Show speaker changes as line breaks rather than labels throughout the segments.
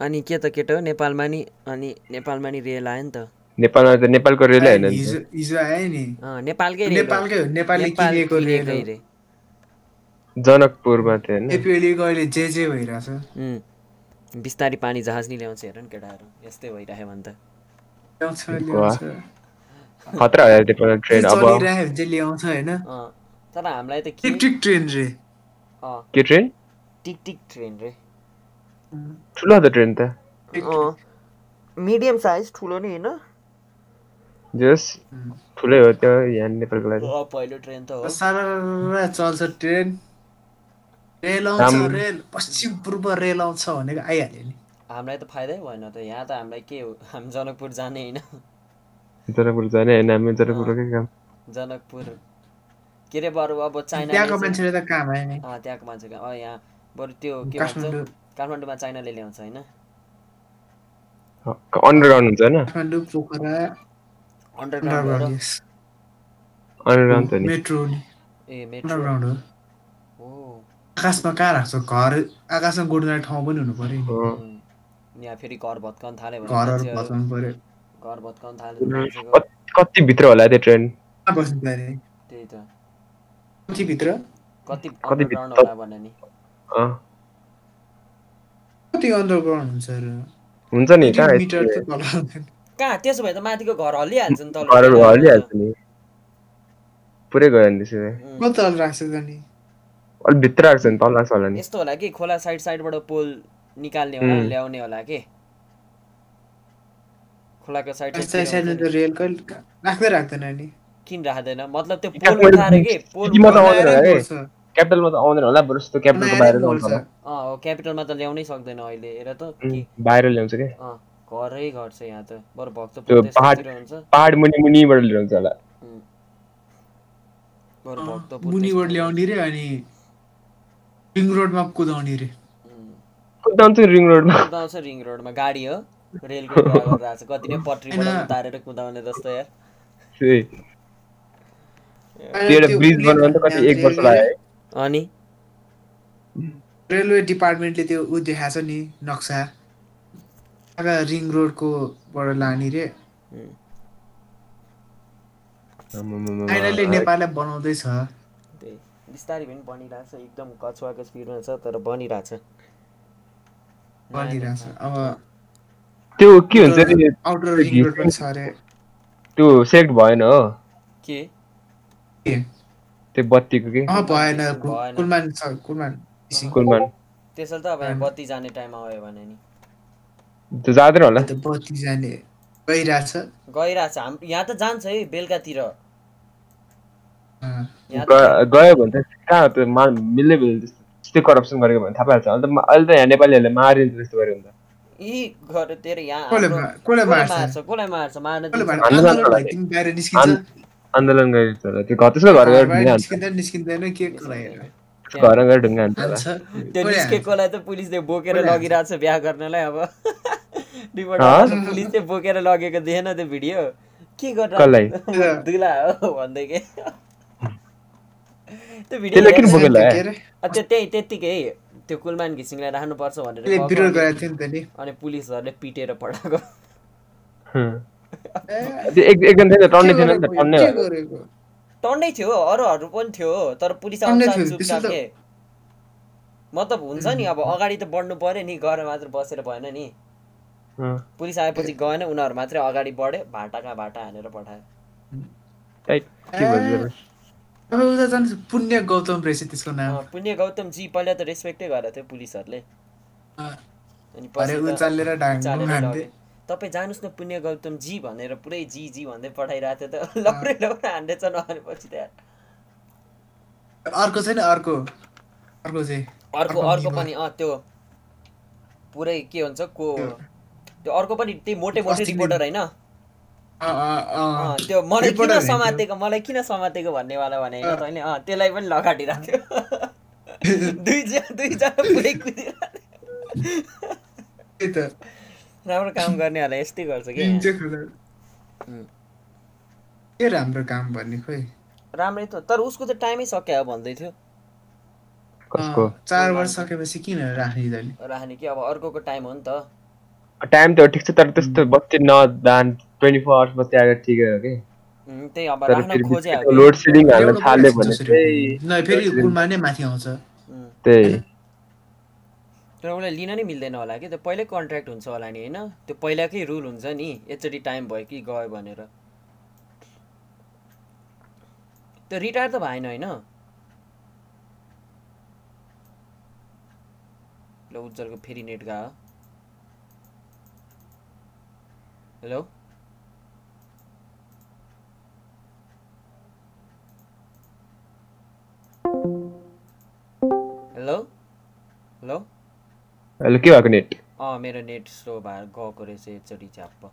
अनि के त केटो नेपालमा नि अनि नेपालमा नि रेल आयो नि त।
नेपालमा त नेपालको रेलै।
हिजो आयो नि।
अँ, नेपालकै।
नेपालकै हो नेपालले
नेपाल
किनेको रेल
किनेकै
हो।
रे
जनकपुरमा थियो
एपिएलको अहिले जे जे भइरहेछ।
उम्, बिस्तारी पानी जहाज नि ल्याउँछ हेर नि केटाहरू। यस्तै भइराख्यो भने त।
ल्याउँछ। ल्याउँछ।
खतरा हो ट्रेन। अब
ल्याउँछ
तर हामीलाई त कि?
टिक टिक ट्रेन रे।
अँ,
के ट्रेन?
टिक टिक ट्रेन रे।
ठुलो त ट्रेन त
मिडियम साइज ठुलो नि होइन
जस ठुलै हो त्यो यहाँ नेपालको लागि
पहिलो ट्रेन त हो
सारा चल्छ ट्रेन रेल आउँछ। रेल पश्चिम पूर्व रेल आउँछ भनेको आइहाल्यो नि
हामीलाई त फाइदै भएन त यहाँ त हामीलाई के हो हामी जनकपुर जाने होइन
जनकपुर जाने होइन हामी जनकपुरकै काम
जनकपुर के अरे बरु अब चाइना
त्यहाँको मान्छेले त काम आयो नि
अँ त्यहाँको मान्छेको अँ यहाँ बरु त्यो के भन्छ काठमाडौँमा चाइनाले ल्याउँछ होइन?
अन्डरग्राउन्ड हुन्छ होइन?
काठमाडौँ पोखरा
अन्डरग्राउन्ड
अन्डरग्राउन्ड
त नि।
मेट्रो नि।
ए मेट्रो।
अन्डरग्राउन्ड हो। आकाशमा कहाँ राख्छ? घर? आकाशमा गुड्ने ठाउँ पनि हुनु पर्यो
यहाँ फेरि घर भत्काउन थाल्यो भने मान्छेहरू
बचाउनु पर्यो
घर भत्काउन थाल्यो
कति भित्र होला त्यो ट्रेन?
त्यही त।
कति भित्र
कति
कति भित्र-
होला भने नि।
अँ।
कति अन्डरग्राउन्ड हुन्छ र?
हुन्छ नि कहाँ
मिटर त तल।
कहाँ? त्यसो भए त माथिको घर हल्लिहाल्छ नि तल।
घरहरू हल्लिहाल्छ नि। पुरै गयो नि त्यसो भए
कति तल राख्छ त नि।
अलिक भित्र राख्छ नि तल राख्छ होला नि।
यस्तो होला कि खोला साइड साइडबाट पोल निकाल्ने होला. ल्याउने होला कि? खोलाको साइड
साइड साइडमा त रेल कहिले राख्दै राख्दैन नि।
किन राख्दैन? मतलब त्यो पोल उठाएर के? पोल
क्यापिटलमा त आउँदैन होला बरु जस्तो क्यापिटलको बाहिर
अँ हो क्यापिटलमा त ल्याउनै सक्दैन अहिले हेर त कि।
बाहिर ल्याउँछ
अँ घरै घर छ यहाँ त। बरु त्यस्तोतिर
पहाड- मुनि मुनिबाट ल्याउँछ होला.
बरु भक्तपुर
मुनिबाट ल्याउने रे अनि रिङ रोडमा कुदाउने रे.
कुदाउँछ रिङ रोडमा।
कुदाउँछ रिङ रोडमा गाडी हो। रेलको कुरा गरिरहेको छ कति नै पट्रीबाट। उतारेर कुदाउने जस्तो यार।
एउटा ब्रिज बनाउनु त कति एक वर्ष लाग्यो। है
अनि?
रेलवे डिपार्टमेन्टले त्यो ऊ देखाएको छ नि नक्सा। आगा रिङ रोडको बाट लाने रे। चाइनाले नेपाललाई बनाउँदैछ।
बिस्तारै पनि बनिरहेछ एकदम कछुवाको स्पिडमा छ तर बनिरहेछ
बनिरहेछ अब
त्यो के हुन्छ अरे
आउटर रिङ रोड पनि छ अरे
त्यो सेक्ट भएन हो।
के?
के?
त्यो बत्तीको के?
अँ भएन। कुलमान छ कुलमान।
कुलमान।
त्यसैले त अब बत्ती जाने टाइम आयो भने नि।
त्यो जाँदैन होला?
त्यो बत्ती जाने गइरहेछ।
गइरहेछ। हाम यहाँ त जान्छ है बेलुकातिर।
गयो भने त कहाँ त्यो मा मिल्दै मिल्दैन त्यस्तो करप्सन गरेको भने थाहा पाइहाल्छ। अहिले त मा- अहिले त यहाँ नेपालीहरूले मारिन्छ त्यस्तो गऱ्यो भने त।
यी घर तेरो यहाँ
कसले मार्छ?
कसलाई मार्छ? मार्न
आन्दोलन
होला त्यो घर त्यसको घर गएर
बाहिर
ढुङ्गा हान्छ
निस्किँदैन निस्किँदैन के
घर गएर ढुङ्गा हान्छ
त्यो निस्केकोलाई त पुलिसले बोकेर? लगिरहेको छ बिहा गर्नलाई अब पुलिसले बोकेर लगेको देखेन त्यो भिडियो के? गरेर दुला हो भन्दै के त्यो भिडियो त्यो त्यही त्यत्तिकै त्यो कुलमान घिसिङलाई राख्नुपर्छ भनेर
त्यसले
गएको
विरोध
अनि-
गरेको थियो नि त नि
अनि पुलिसहरूले पिटेर पठाएको
एकजना थिएन टन्ने थिएन नि त टन्ने
टन्नै थियो अरूहरू पनि थियो तर पुलिस मतलब हुन्छ नि अब अगाडि त बढ्नु पर्यो नि गएर मात्र बसेर भएन नि। पुलिस आएपछि गएन उनीहरू मात्रै अगाडि बढ्यो भाटा कहाँ भाटा हानेर पठायो।
टाइट के भन्छ
अब उता जान्छ पुण्य गौतम रहेछ त्यसको नाम।
अँ, पुण्य गौतम जी पहिला त रेस्पेक्टै गरेको थियो पुलिसहरूले।
अँ,
अनि पछि तपाईँ जानुहोस् न पुण्य गौतम जी भनेर पुरै जी जी भन्दै पठाइरहेको थियो त। लौरै लौरै हान्दैछ नहानेपछि त।
अर्को छैन अर्को। अर्को चाहिँ।
अर्को अर्को पनि अँ त्यो पुरै के हुन्छ को त्यो अर्को पनि त्यही मोटे मोटे रिपोर्टर होइन? त्यो मलाई किन। समातेको मलाई किन समातेको भन्नेवाला भने होइन अँ। त्यसलाई पनि लगाडिरहेको थियो। दुईजना दुईजना पुरै कुदिरहेको
त।
राम्रो काम गर्नेहरूलाई यस्तै गर्छ कि?
राम्रो काम भन्ने खोइ?
राम्रै त तर उसको त टाइमै सक्यो भन्दै थियो।
चार वर्ष सकेपछि किन राख्ने
राख्ने कि अब अर्कोको टाइम हो नि त।
टाइम त ठिक छ तर त्यस्तो बत्ती नदान ट्वेन्टी फोर आवर्स बत्ती आएको ठिकै हो कि?
त्यही अब राख्न
फेरि
खोजे
लोड सेडिङ हाल्न थाल्यो भने चाहिँ।
न फेरि कुलमा नै माथि आउँछ।
त्यही।
तर उसलाई लिन नै मिल्दैन होला कि? त्यो पहिल्यै कन्ट्र्याक्ट हुन्छ होला नि होइन? त्यो पहिलाकै रुल हुन्छ नि एकचोटि टाइम भयो कि गयो भनेर। त्यो रिटायर त भएन होइन? ल उज्जवलको फेरि नेट गयो हेलो? हेलो? हेलो?
अहिले के भएको नेट?
अँ मेरो नेट स्लो भएर गएको रहेछ एकचोटि च्याप्प।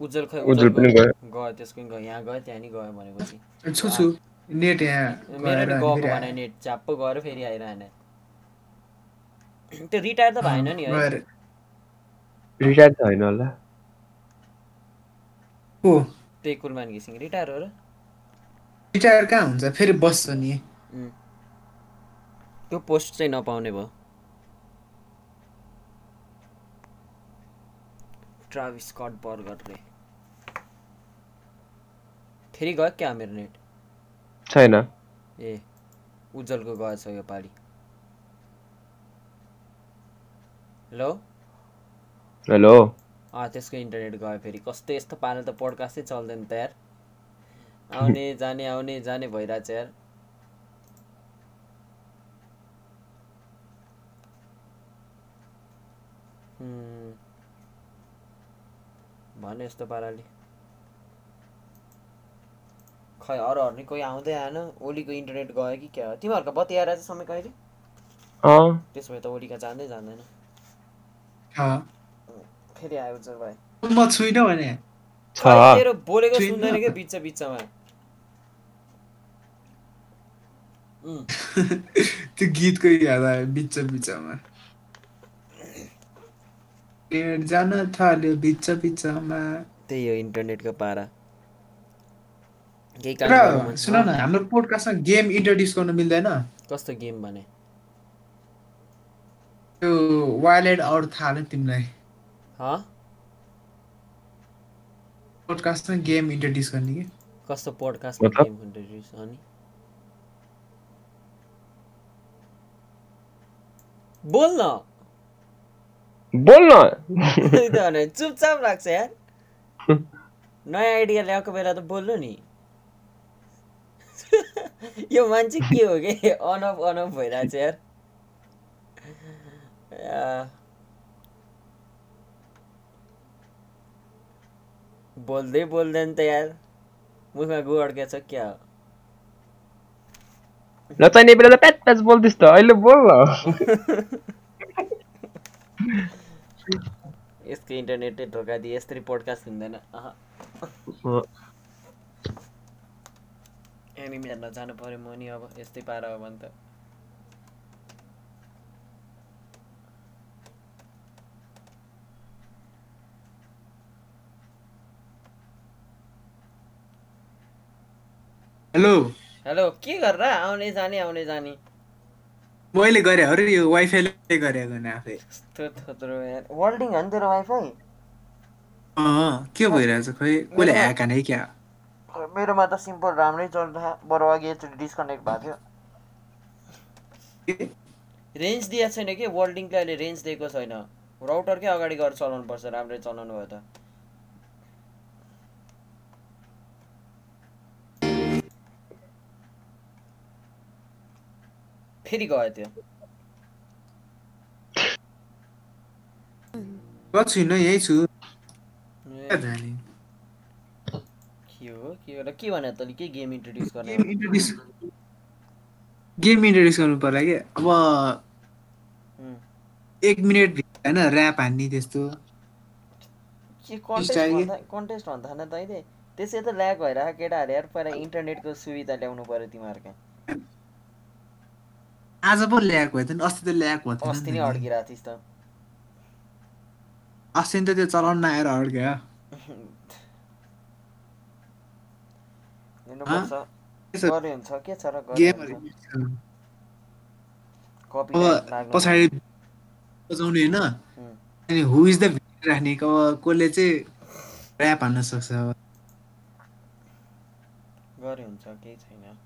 उज्जवल खै
उज्जवल पनि
उज्जवलको गयो त्यसको पनि गयो। यहाँ गयो त्यहाँ नि गयो भनेपछि।
छु छु नेट यहाँ
मेरो नि गएको भने नेट च्याप्प गएर फेरि आइरहने। त्यो रिटायर त भएन नि है।
रिटायर त होइन होला।
हो
त्यही कुलमान घिसिङ रिटायर हो र।
रिटायर कहाँ हुन्छ? फेरि बस्छ नि.
त्यो पोस्ट चाहिँ नपाउने भयो। ट्राभिस स्कट बर्गर रे। फेरि गयो क्या मेरो नेट?
छैन।
ए उज्जवलको गएछ यो पालि। हेलो?
हेलो?
अँ त्यसको इन्टरनेट गयो फेरि। कस्तो यस्तो पाराले त पोडकास्टै चल्दैन त यार। आउने जाने आउने जाने भइरहेछ यार। हुँ। भन्यो यस्तो पाराले। खै अरूहरू नि कोही आउँदै आएन ओलीको इन्टरनेट गयो कि क्या? हो तिमीहरूको बत्ती आएर चाहिँ समय कहिले?
अँ।
त्यसो भए त ओलीका जाँदै जाँदैन। फेरि आयो भाइ।
म छुइनँ भने।
तेरो बोलेको। सुन्दैन क्या बिच बिचमा।
त्यो गीतको याद आयो बिच बिचमा। जान थाल्यो बिच बिचमा
त्यही हो इन्टरनेटको पारा। केही काम?
सुन न हाम्रो पोडकास्टमा गेम इन्ट्रोड्युस गर्नु मिल्दैन।
कस्तो गेम भने?
त्यो वाइल्ड आउट थाहा नि तिमीलाई।
ह?
पोडकास्टमा गेम इन्ट्रोड्युस गर्ने कि?
कस्तो पोडकास्टमा? गेम इन्ट्रोड्युस अनि बोल न
बोल न
त्यही त भने चुपचाप लाग्छ यार। नयाँ आइडिया ल्याएको बेला त बोल्नु नि। यो मान्छे के हो कि? अनअफ अनअफ भइरहेछ यार। या। बोल्दै बोल्दैन त यार। मुखमा गु अड्केछ क्या हो?
नचाहिने बेला त प्याच प्याच बोल्दैछ त। अहिले बोल न
यसको इन्टरनेटै धोका दिए यस्तरी पोडकास्ट हुँदैन एनिमी हेर्न जानु पऱ्यो म नि अब यस्तै पारा हो भने त
हेलो
हेलो के गरेर आउने जाने आउने जाने
मैले गरेँ अरे यो वाइफाईले गरेको नि आफै।
यस्तो थोत्रो यार वर्ल्डिङ हो नि तेरो वाइफाई
अँ के भइरहेछ खोइ? कसले ह्याक हाने क्या?
मेरोमा त सिम्पल राम्रै चल्छ बरु अघि एकचोटि डिस्कनेक्ट भएको थियो। रेन्ज दिएको छैन कि? वर्ल्डिङले अहिले रेन्ज दिएको छैन। राउटरकै अगाडि गएर चलाउनु पर्छ राम्रै चलाउनु भयो त। फेरि गयो त्यो
म छुइनँ यहीँ छु
के हो के हो र के भने तैँले के गेम इन्ट्रोड्युस गर्ने
गेम इन्ट्रोड्युस गर्नु पर्ला कि अब। एक मिनट होइन ऱ्याप हान्ने त्यस्तो
कन्टेस्ट भन्दा न तैँले त्यसै त ल्याग भइरहेको केटाहरू यार पहिला इन्टरनेटको सुविधा ल्याउनु पर्यो तिमीहरूकै
आज पो ल्याएको भयो त नि अस्ति त ल्याएको भयो
अस्ति नै। अड्किरहेको थिइस् त।
अस्ति त त्यो चलाउन नआएर अड्क्यो। पछाडि बजाउने होइन। अनि हु इज द राख्ने? कसले चाहिँ ऱ्याप हान्न सक्छ?
गरे हुन्छ। केही छैन।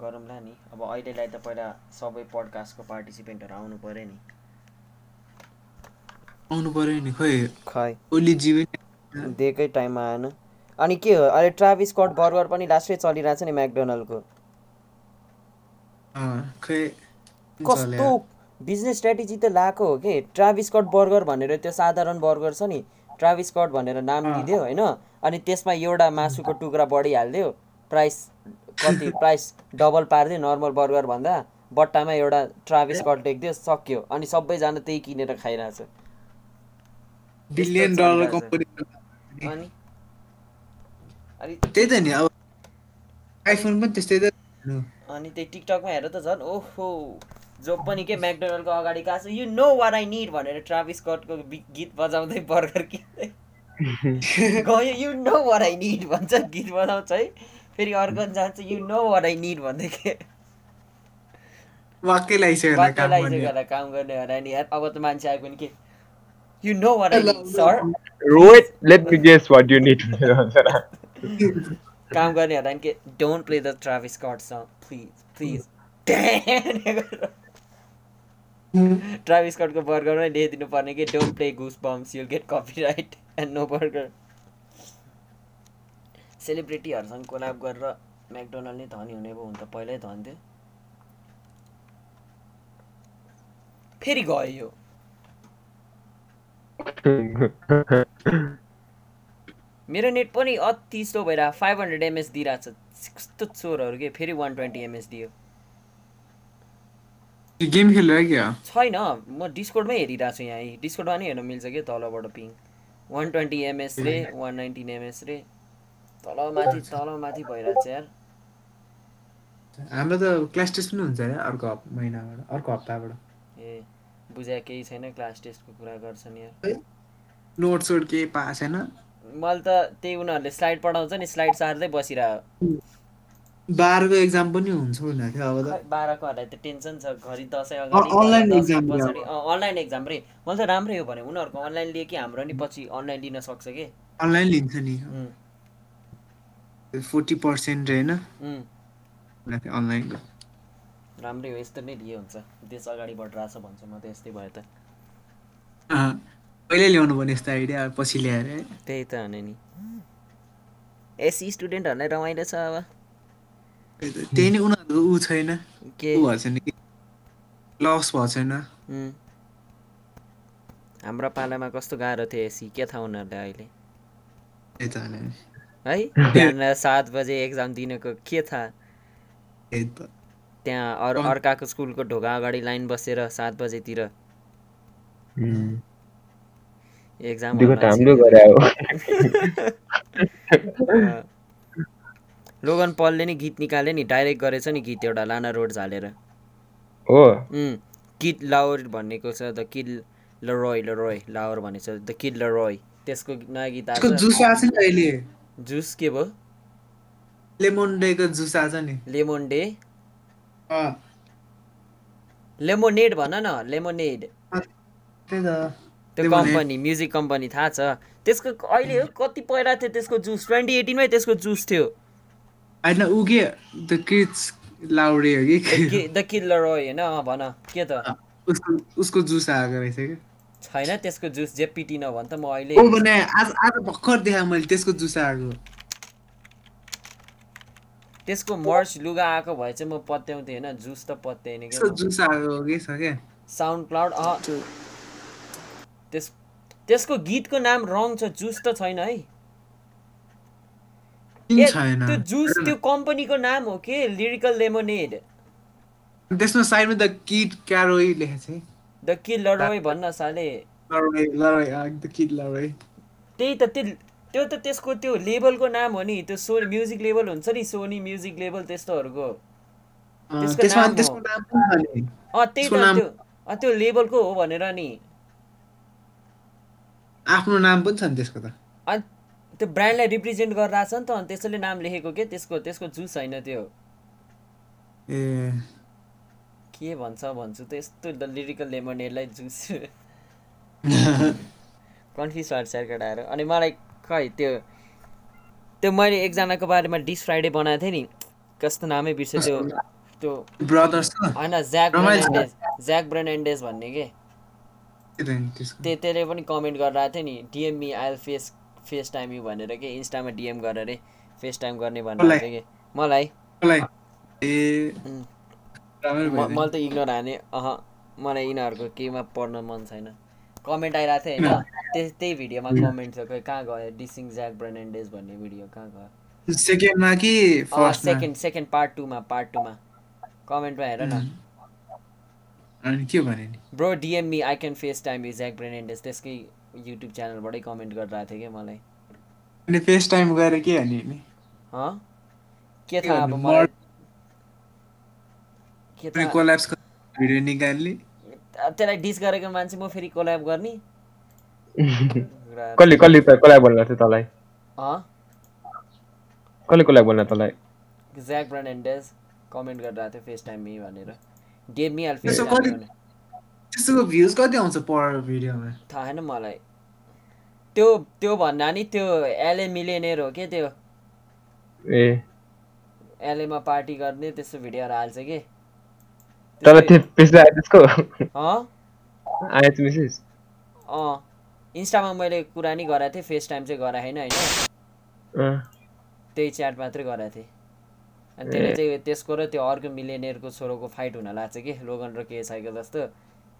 गरौँला नि। अब अहिलेलाई त पहिला सबै पडकास्टको पार्टिसिपेन्टहरू आउनु पऱ्यो नि।
आउनु पर्यो नि खोइ
खै।
ओली जीवै
दिएकै टाइममा आएन। अनि के हो अहिले ट्राभिस स्कट बर्गर पनि लास्टै चलिरहेछ नि म्याकडोनल्डको
खै।
कस्तो बिजनेस स्ट्राटेजी त लाएको हो कि? ट्राभिस स्कट बर्गर भनेर त्यो साधारण बर्गर छ नि। ट्राभिस स्कट भनेर नाम लिइदियो होइन? अनि त्यसमा एउटा मासुको टुक्रा बढिहालिदियो प्राइस कति प्राइस डबल पारिदियो नर्मल बर्गर भन्दा बट्टामा एउटा ट्राभिस स्कट लेखिदियो सक्यो। अनि सबैजना त्यही किनेर खाइरहेछ।
Billion dollar. कम्पनी
अनि?
त्यही त नि अब आइफोन पनि त्यस्तै त।
अनि त्यही टिकटकमा हेर त झन् ओहो। जो पनि के म्याकडोनल्डको अगाडि गएको छ? You know what I need भनेर ट्राभिस स्कटको बि- गीत बजाउँदै बर्गर किन्दै। गयो you know what I need भन्छ गीत बजाउँछ है। फेरि अर्को जान्छ you know what I need भन्दै के
वाक्कै लगाइसकेर काम गर्ने।
लगाइसकेर काम गर्ने होला नि यार अब त मान्छे आयो भने के? You know what I need sir
Rohit let me guess what you need.
काम गर्ने होला नि के? Don't play the Travis Scott song please please Travis स्कटको बर्गरमै ल्याइदिनु पर्ने कि? Don't play goosebumps you'll get copyright and no burger सेलिब्रिटीहरूसँग collab गरेर म्याकडोनल्ड नै धनी हुने भयो हुन त पहिल्यै धन्थ्यो। फेरि गयो यो। मेरो नेट पनि अति स्लो भइरहेको फाइभ हन्ड्रेड एमएस दिइरहेको छ। कस्तो चोरहरू के? फेरि वान ट्वेन्टी एमएस दियो।
गेम क्या?
छैन। म डिस्कोडमै हेरिरहेको छु यहाँ। डिस्कोडमा नि हेर्न मिल्छ कि तलबाट पिङ वान ट्वेन्टी एमएस रे वान नाइन्टिन एमएस रे। तल माथि तल माथि छ यार।
हाम्रो त क्लास टेस्ट पनि हुन्छ अरे अर्को महिनाबाट अर्को हप्ताबाट।
ए बुझा केही छैन क्लास टेस्टको कुरा गर्छन् यार।
नोट सोट केही पाएको छैन?
मैले त त्यही उनीहरूले स्लाइड पढाउँछ नि स्लाइड सार्दै बसिरह
बाह्रको एक्जाम पनि हुन्छ थियो अब त।
बाह्रकोहरूलाई त टेन्सन छ घरि दसैँ अगाडि
हो।
पछाडि अनलाइन एक्जाम रे। मैले त राम्रै हो भने उनीहरूको अनलाइन लिए कि हाम्रो नि पछि अनलाइन लिन सक्छ कि?
अनलाइन लिन्छ नि। फोर्टी पर्सेन्ट होइन अनलाइनको
राम्रै हो यस्तो नै लिए हुन्छ। देश अगाडि बढिरहेछ भन्छु म त यस्तै भयो त।
कहिले ल्याउनु पर्ने यस्तो आइडिया? पछि ल्याएर।
त्यही त हो नि। एसी स्टुडेन्टहरूलाई रमाइलो छ अब।
त्यही नै उनीहरूको ऊ छैन।
के?
भएको छैन कि? लस भएको छैन.
हाम्रो पालामा कस्तो गाह्रो थियो एसी के थाहा उनीहरूलाई अहिले?
त्यही त।
है? बिहान सात बजे एक्जाम दिनको के थाहा
त्यही
अर। अर्काको स्कुलको ढोका अगाडि लाइन बसेर सात बजेतिर. एक्जाम लोगन पलले नि गीत निकाल्यो नि डाइरेक्ट गरेछ नि गीत एउटा लाना रोड झालेर।
हो।
किड लाओर भन्नेको छ द किड लरोय लरोय लाओर भनेको छ द किड लरोय त्यसको नयाँ गीत आएको
जुस
के भयो?
लेमन डेको जुस छ नि।
Lemon day. लेमोनेड भन न लेमोनेड। त्यो. कम्पनी म्युजिक कम्पनी थाहा छ। त्यसको अहिले हो कति पहिला थियो त्यसको जुस? ट्वेन्टी एटिनमै त्यसको जुस थियो।
होइन ऊ के? द किड्स लाउडे हो कि?
द किड लरोय होइन भन। के त?
उसको उसको जुस आएको रहेछ कि?
छैन त्यसको जुस जे पिटिन भन् त म
ओ
अहिले
भने आज आज भर्खर देखाएँ मैले त्यसको जुस आएको।
त्यसको मर्च लुगा आएको भए चाहिँ म पत्याउँथेँ होइन जुस त पत्याएन
त्यसको
क्या
जुस आएको हो कि छ क्या
साउन्ड क्लाउड अँ त्यस त्यसको गीतको नाम रङ छ जुस त छैन है। ए, त्यो जुस त्यो कम्पनीको नाम हो के? लिरिकल लेमोनेड
त्यसमा साइडमा द किड क्यारोई लेखेको छ
द किड लरोय भन्न साले। त्यही त त्यो त्यो त त्यसको त्यो लेबलको नाम हो नि त्यो सो म्युजिक लेबल हुन्छ नि सोनी म्युजिक लेबल त्यस्तोहरूको।
अँ, छ
त्यही त त्यो त्यो लेबलको हो भनेर नि।
आफ्नो नाम पनि छ नि त्यसको त।
अनि त्यो ब्रान्डलाई रिप्रेजेन्ट गरिरहेछ नि त अनि त्यसैले नाम लेखेको के? त्यसको त्यसको जुस होइन त्यो।
ए।
के भन्छ भन्छु त यस्तो लिरिकल लेमोनेडलाई जुस कन्फ्युज भएर सेयर केटाहरू अनि मलाई खै त्यो त्यो मैले एकजनाको बारेमा डिस फ्राइडे बनाएको थिएँ नि कस्तो नामै बिर्सेँ त्यो त्यो होइन ज्याक। ब्रेनेन्डेज ज्याक ब्रेनेन्डेज भन्ने के?
त्यो
त्यसले पनि कमेन्ट गरिरहेको थियो नि DM me I'll face face time you भनेर के? इन्स्टामा डिएम गरेर अरे फेस टाइम गर्ने भनेर कि? मलाई।
ए।
मैले त इग्नोर हाने। अह मलाई यिनीहरूको केहीमा पढ्न मन छैन। कमेन्ट आइरहेको थियो होइन? त्यही त्यही भिडियोमा कमेन्ट थियो खै कहाँ गयो? डिसिङ ज्याक ब्रेनेन्डेज भन्ने भिडियो कहाँ गयो?
सेकेन्डमा कि
सेकेन्ड सेकेन्ड पार्ट टूमा पार्ट टूमा कमेन्टमा हेर न।
अनि के भने नि?
Bro DM me I can FaceTime you Jack ब्रेनेन्डेज त्यसकै युट्युब च्यानलबाटै कमेन्ट गरिरहेको थियो कि मलाई।
अनि फेस टाइम गएर के भने नि?
हँ? के थाहा अब मलाई के
अनि
थाहा
कोल्याप्स भिडियो निकाल्ने
त्यसलाई डिस गरेको मान्छे म फेरि कोल्याब गर्ने।
कसले कसले त कसलाई बोल्न थियो तँलाई?
अँ?
कसले कसलाई बोल्न तँलाई?
ज्याक ब्रेनेन्डेज कमेन्ट गरिरहेको थियो फेस टाइम मी भनेर डिएम मी आइल फेस
त्यसको भ्युज कति आउँछ पर भिडियोमा?
थाहा छैन मलाई। त्यो त्यो भन्दा नि त्यो एलए मिलेनियर हो के त्यो?
ए।
एलएमा पार्टी गर्ने त्यस्तो भिडियोहरू हाल्छ कि?
तर त्यो पेसा आयो त्यसको
अँ
आएछ मेसेज
अँ इन्स्टामा मैले कुरा नि गराएको थिएँ फेस टाइम चाहिँ गराएन होइन
अँ,
त्यही च्याट मात्रै गराएको थिएँ अनि त्यसले चाहिँ त्यसको र त्यो अर्को मिलेनियरको छोरोको फाइट हुन लाग्छ कि लोगन र के साइकल जस्तो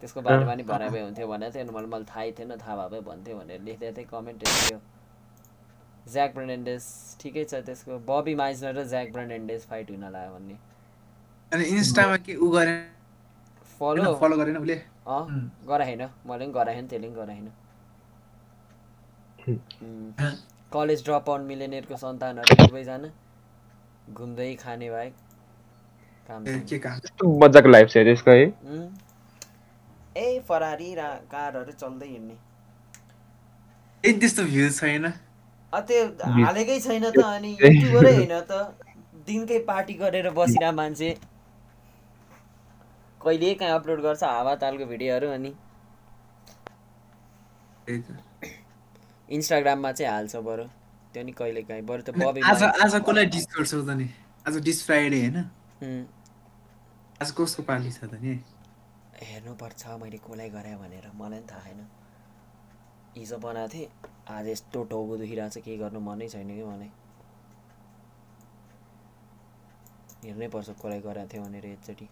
त्यसको बारेमा नि भए हुन्थ्यो भनेको थियो अनि मैले मलाई थाहै थिएन थाहा भए भए भन्थ्यो भनेर लेख्दै थिएँ कमेन्ट थियो ज्याक ब्रेन्डेन्डेस ठिकै छ त्यसको बबी माइजनर र ज्याक ब्रेन्डेन्डेस फाइट हुन लाग्यो भन्ने
अनि इन्स्टामा के उ गरे?
फलो
फलो गरेन उसले।
अँ. गराएन मैले पनि गराएन त्यसले पनि गराएन कलेज ड्रप आउट मिलेनियरको सन्तानहरू सबैजना घुम्दै खाने बाहेक काम
मजाको लाइफ छ त्यसको है.
ए फरारी रा कारहरू चल्दै हिँड्ने।
ए त्यस्तो भ्युज छैन।
अ त्यो हालेकै छैन त अनि युट्युबरै होइन त। दिनकै पार्टी गरेर बसिरह मान्छे। कहिले काहीँ अपलोड गर्छ हावा तालको भिडियोहरू अनि। इन्स्टाग्राममा चाहिँ हाल्छ बरु। त्यो नि कहिले काहीँ बरु त बबी
आज आज कसलाई डिस गर्छौ त नि? आज डिस फ्राइडे
उम्.
आज कसको पाली छ त नि?
हेर्नुपर्छ मैले कसलाई गरेँ भनेर। मलाई पनि थाहा छैन। हिजो बनाएको थिएँ। आज यस्तो टाउको दुखिरहेको छ केही गर्नु मनै छैन कि मलाई। हेर्नै पर्छ कसलाई गरेको थियो भनेर एकचोटि।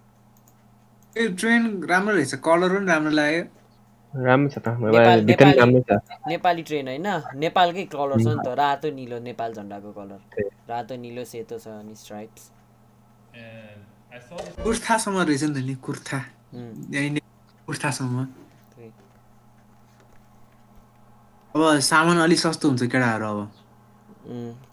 ए ट्रेन राम्रो रहेछ कलर पनि राम्रो लाग्यो।
राम्रो छ त
नेपाल-
राम्रो छ।
नेपाली ट्रेन होइन नेपालकै कलर छ नि त रातो निलो नेपाल झन्डाको कलर। रातो निलो सेतो छ अनि स्ट्राइप्स
कुर्थासम्म रहेछ नि त नि कुर्था कुर्थासम्म। अब सामान अलिक सस्तो हुन्छ केटाहरू अब।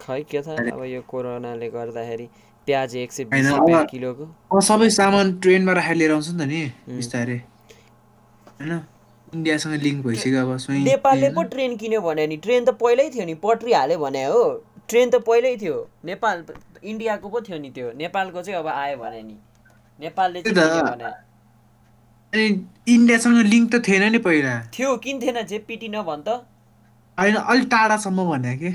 खै के थाहा अब यो कोरोनाले गर्दाखेरि प्याज एक सय बिस रुपियाँ किलोको।
सबै सामान ट्रेनमा राखेर लिएर आउँछ नि त नि. बिस्तारै। होइन? इन्डियासँग लिङ्क भइसक्यो अब
नेपालले पो ट्रेन किन्यो भने नि ट्रेन त पहिल्यै थियो नि पट्री हाल्यो भने हो। ट्रेन त पहिल्यै थियो। नेपाल इन्डियाको पो थियो नि त्यो। नेपालको चाहिँ अब आयो भने नि। नेपालले
इन्डियासँग लिङ्क त थिएन नि पहिला।
थियो किन्थेन जेपिटी नभन् त।
होइन अलिक टाढासम्म भने कि।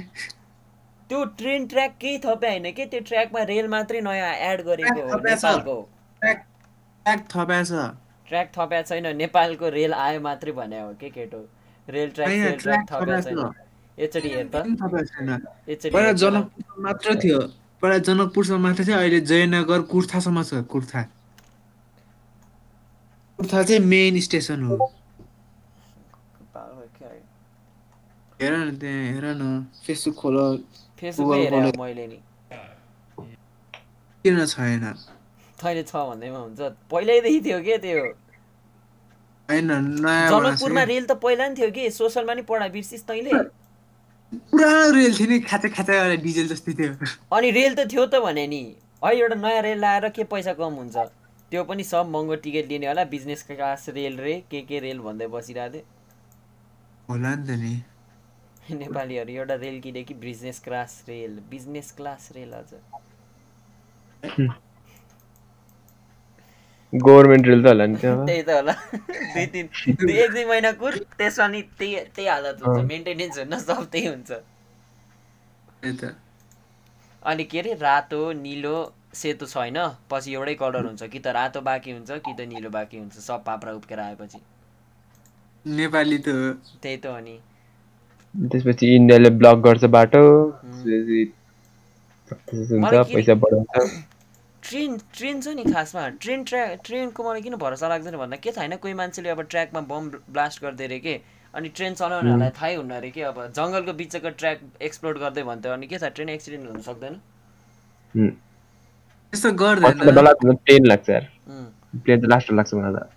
त्यो ट्रेन ट्र्याक केही थपे होइन के? त्यो ट्र्याकमा रेल मात्रै नयाँ एड गरेको हो। नेपालको।
ट्र्याक थप्या
छैन नेपालको रेल आयो मात्रै भने हो के केटो? रेल ट्र्याक रेल ट्र्याक थप्या छैन। एकचोटि हेर त। एकचोटि।
जनकपुर मात्र थियो। पहिला जनकपुरसम्म मात्र थियो। अहिले जयनगर कुर्थासम्म छ कुर्था। कुर्था चाहिँ मेन स्टेसन हो। हेर न त्यहाँ हेर न। फेसबुक खोल।
फेसबुकमै
Google
हेरेँ
खोले।
मैले नि।
किन छैन?
तैँले छ भन्दैमा हुन्छ। पहिल्यैदेखि थियो के त्यो?
होइन नयाँ
जनकपुरमा
बनाएको
रेल त पहिला नि थियो कि? सोसलमा नि पढा बिर्सिस् तैँले?
छ। पुरानो रेल थियो नि खाँचा खाँचा गरेर डिजेल जस्तै थियो।
अनि रेल त थियो त भने नि है एउटा नयाँ रेल लाएर के पैसा कम हुन्छ? त्यो पनि सब महँगो टिकट लिने होला बिजनेस क्लास रेल रे के के रेल भन्दै बसिरहेको
होला नि त नि।
थियो नेपालीहरू एउटा रेल किने कि business class rail business class rail हजुर
गभर्मेन्ट रेल त होला नि त्यो
त्यही त होला। दुई तिन दुई एक दुई महिना कुर त्यसमा नि त्यही त्यही हालत हुन्छ। मेन्टेनेन्स हुन्न सब त्यही हुन्छ। अनि के अरे रातो निलो सेतो छ होइन पछि एउटै कलर हुन्छ। कि त रातो बाँकी हुन्छ कि त निलो बाँकी हुन्छ। सब पाप्रा उब्केर आएपछि।
नेपाली त।
त्यही त हो नि।
त्यसपछि इन्डियाले ब्लक गर्छ बाटो त्यसपछि हुन्छ
के-
पैसा बढाउँछ।
ट्रेन ट्रेन छ नि खासमा। ट्रेन ट्र्याक ट्रेनको मलाई किन भरोसा लाग्दैन भन्दा के थाहा होइन कोही मान्छेले अब ट्र्याकमा बम ब्लास्ट गर्दै अरे के? अनि ट्रेन चलाउनेहरूलाई थाहै हुन्न अरे के? अब जङ्गलको बिचको ट्र्याक एक्सप्लोर गर्दै भन्थ्यो अनि के थाहा ट्रेन एक्सिडेन्ट हुन सक्दैन?
हुँ।
त्यस्तो गर्दैन
प्लेन लाग्छ. प्लेन त लास्ट लाग्छ मलाई त।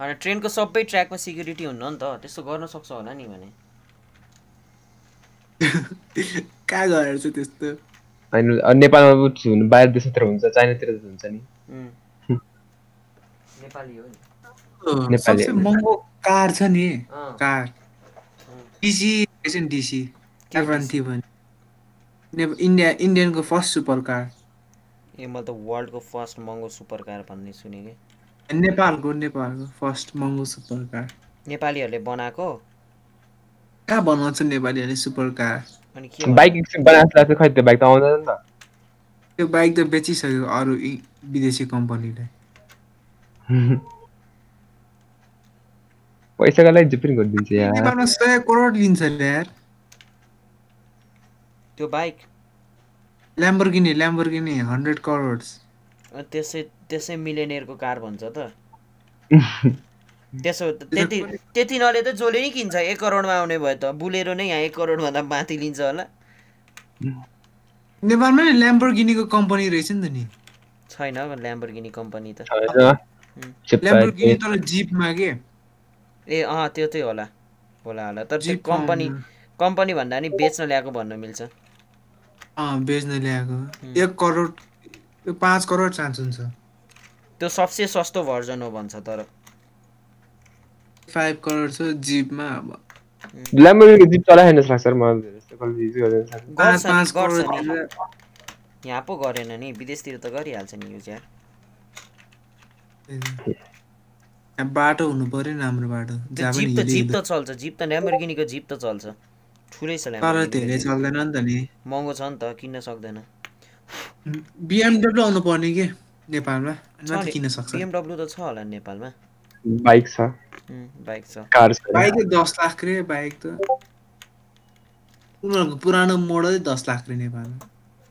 अनि ट्रेनको सबै ट्र्याकमा सिक्युरिटी हुन्न नि त। त्यस्तो गर्न सक्छ होला नि भने।
कहाँ गएर चाहिँ त्यस्तो।
होइन नेपालमा छु बाहिर देशतिर हुन्छ चाइनातिर हुन्छ नि.
नेपाली हो नि।
सबसे। महँगो कार छ नि कार। डिसी रहेछ नि डिसी
के हो
एभन्थी भने। नेप- इन्डिया इन्डियनको फर्स्ट सुपर कार।
ए मैले त वर्ल्डको फर्स्ट महँगो सुपर कार भन्ने सुने कि।
नेपालको नेपालको फर्स्ट महँगो सुपर कार।
नेपालीहरूले बनाएको?
कहाँ बनाउँछ नेपालीहरूले सुपर कार
अनि के
बाइक एकछिन बनाएको लाग्छ खै त्यो बाइक त आउँदैन नि त।
त्यो बाइक त बेचिसक्यो अरू विदेशी कम्पनीलाई
पैसाको लागि जे पनि गरिदिन्छ यार।
नेपालमा सय करोड लिन्छ यार।
त्यो bike?
Lamborghini Lamborghini hundred crore
त्यसै त्यसै मिलेनियरको कार भन्छ त। त्यसो त- त्यति त्यति नले त जसले नि किन्छ एक करोडमा आउने भयो त। बुलेरो नै यहाँ एक करोडभन्दा माथि लिन्छ होला।
नेपालमा नि ल्याम्बोर्गिनीको कम्पनी रहेछ नि त नि।
छैन ल्याम्बोर्गिनी कम्पनी त।
ल्याम्बोर्गिनी तर जिपमा के
ए अँ त्यो चाहिँ होला। होला होला। तर त्यो
जिप
कम्पनी कम्पनी भन्दा नि बेच्न ल्याएको भन्न मिल्छ।
अँ बेच्न ल्याएको। एक करोड यो पाँच करोड चान्स हुन्छ।
त्यो सबसे सस्तो भर्जन हो भन्छ तर।
फाइभ करोड छ जिपमा अब।
ल्याम्बोर्गिनी जिप चलाएन
नि।
दिएर
यहाँ पो गरेन नि विदेशतिर त गरिहाल्छ नि युज यार।
यहाँ बाटो हुनु पर्यो नि राम्रो बाटो।
जिप त जिप। त। चल्छ। जिप त ल्याम्बोर्गिनीको जिप त चल्छ। ठुलै छ
तर धेरै चल्दैन नि त नि।
महँगो छ नि त किन्न सक्दैन।
बिएमडब्लु आउनु पर्ने के नेपालमा? किन्न सक्छ।
BMW त छ होला नेपालमा।
बाइक छ।
बाइक छ।
कार छ।
बाइक त दस लाख रे बाइक त। उनीहरूको पुरानो मोडलै दस लाख रे नेपालमा।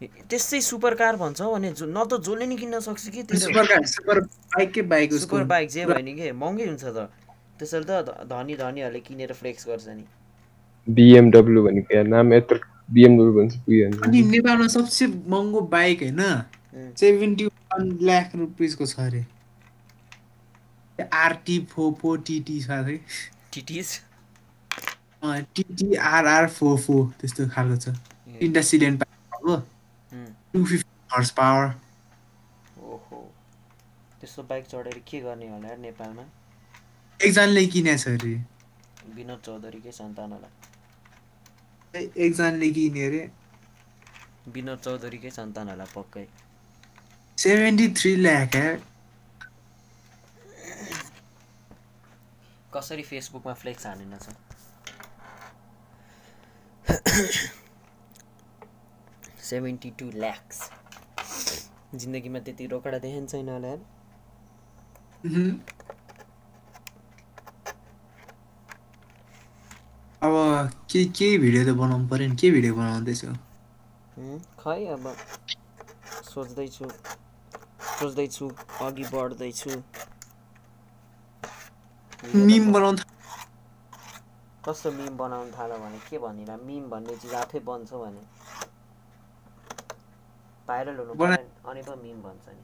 ए, त्यसै सुपर कार भन्छ भने न त जसले नि किन्न सक्छ कि त्यो
सुपर कार सुपर बाइकै बाइक उसको?
सुपर बाइक जे भयो नि के महँगै हुन्छ त। त्यसैले त धनी धनीहरूले किनेर फ्लेक्स गर्छ नि।
बिएमडब्लु भनेको यार नाम यत्रो बिएमडब्लु भन्छ पुग्यो
अनि नेपालमा सबसे महँगो बाइक होइन सेभेन्टी वान लाख रुपिसको छ अरे आरटी फोर टिटी छ अरे
TTs
TT RR four four त्यस्तो खालको छ। तिनवटा सिलियन पाएको टु फिफ्टी हर्स पावर
ओहो। त्यस्तो बाइक चढेर के गर्ने होला यार नेपालमा?
एकजनाले किनेको छ अरे।
विनोद चौधरीकै सन्तान होला
एकजनाले किन्यो अरे।
विनोद चौधरीकै सन्तान होला पक्कै?
सेभेन्टी थ्री ल्याक
कसरी फेसबुकमा फ्लेक्स हानेन छ सेभेन्टी टू ल्याक्स जिन्दगीमा त्यति रोकडा देखेको छैन होला यार।
अब के केही भिडियो त बनाउनु पऱ्यो नि? के भिडियो बनाउँदैछु?
हुँ, खै अब सोच्दैछु सोच्दैछु अघि बढ्दैछु।
मिम बनाउनु
कस्तो मिम बनाउनु थाल्यो भने के भनिरह? मिम भन्ने चिज आफै बन्छ भने। भाइरल हुनु पर्यो अनि पो मिम भन्छ नि।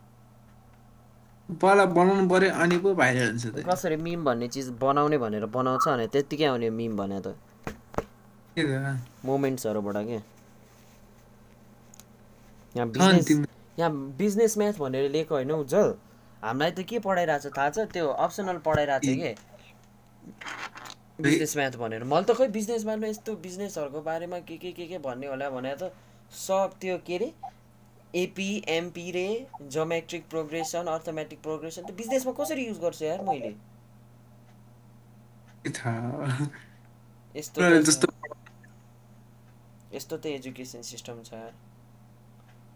पहिला बनाउनु पऱ्यो अनि पो भाइरल हुन्छ त।
कसरी मिम भन्ने चिज बनाउने भनेर बनाउँछ भने त्यत्तिकै आउने मिम भने त। मोमेन्ट्सहरूबाट के? यहाँ बिजनेस यहाँ बिजनेस म्याथ भनेर लिएको होइन उज्जवल। हामीलाई त के पढाइरहेको छ थाहा छ? त्यो अप्सनल पढाइरहेको छ के? बिजनेस म्याथ भनेर। मैले त खै बिजनेस म्याथमा यस्तो बिजनेसहरूको बारेमा के के के के भन्ने होला भने त सब त्यो के अरे एपी एमपी रे जोमेट्रिक प्रोग्रेसन अर्थमेटिक प्रोग्रेसन त बिजनेसमा कसरी युज गर्छु यार मैले?
के थाहा
यस्तो। यस्तो त एजुकेसन सिस्टम छ यार।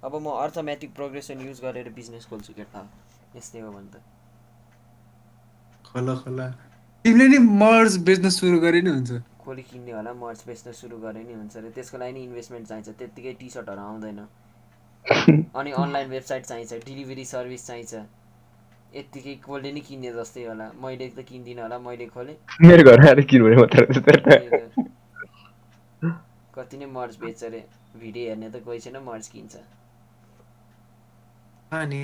अब म अर्थमेटिक प्रोग्रेसन युज गरेर बिजनेस खोल्छु केटा यस्तै हो भने त।
खोला खोला। तिमीले नि मर्ज बेच्न सुरु गरे नि हुन्छ।
खोली किन्ने होला मर्च बेच्न सुरु गरे नि हुन्छ अरे। त्यसको लागि नि इन्भेस्टमेन्ट चाहिन्छ। त्यत्तिकै टी सर्टहरू आउँदैन। अनि अनलाइन वेबसाइट चाहिन्छ डेलिभरी सर्भिस चाहिन्छ। यत्तिकै कसले नि किन्ने जस्तै होला। मैले त किन्दिनँ होला मैले खोलेँ।
मेरो घरमा आएर
त। कति नै मर्च बेच्छ अरे। भिडियो हेर्ने त कोही छैन मर्च किन्छ।
अनि?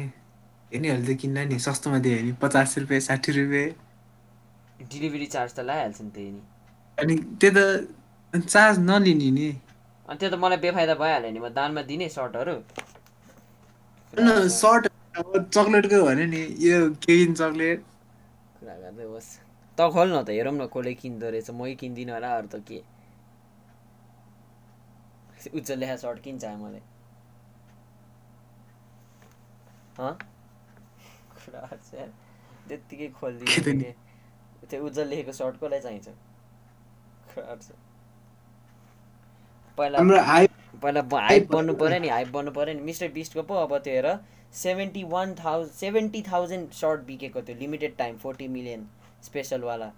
यिनीहरूले त किन्न नि? सस्तोमा दियो नि पचास रुपियाँ साठी रुपियाँ
डेलिभरी चार्ज त लगाइहाल्छ नि त्यही नि
अनि त्यो त चार्ज नलिने नि।
अनि त्यो त मलाई बेफाइदा भइहाल्यो नि। म दानमा दिने सर्टहरू।
सर्ट अब चक्लेटको भने नि यो केही चक्लेट।
कुरा गर्दै होस्। त खोल न त हेरौँ न कसले किन्दो रहेछ। मै किन्दिनँ होला अरू त के? उज्जवल लेखा सर्ट किन्छ मलाई। त्यत्तिकै खोलिदियो। त्यो उज्जवल लेखेको सर्ट कसलाई चाहिन्छ। पहिला पहिला हाइप बन्नु पऱ्यो नि हाइप बन्नु पऱ्यो नि। मिस्टर बिस्टको पो अब त्यो हेर seventy one thousand seventy thousand shirt बिकेको थियो लिमिटेड टाइम फोर्टी मिलियन स्पेसलवाला।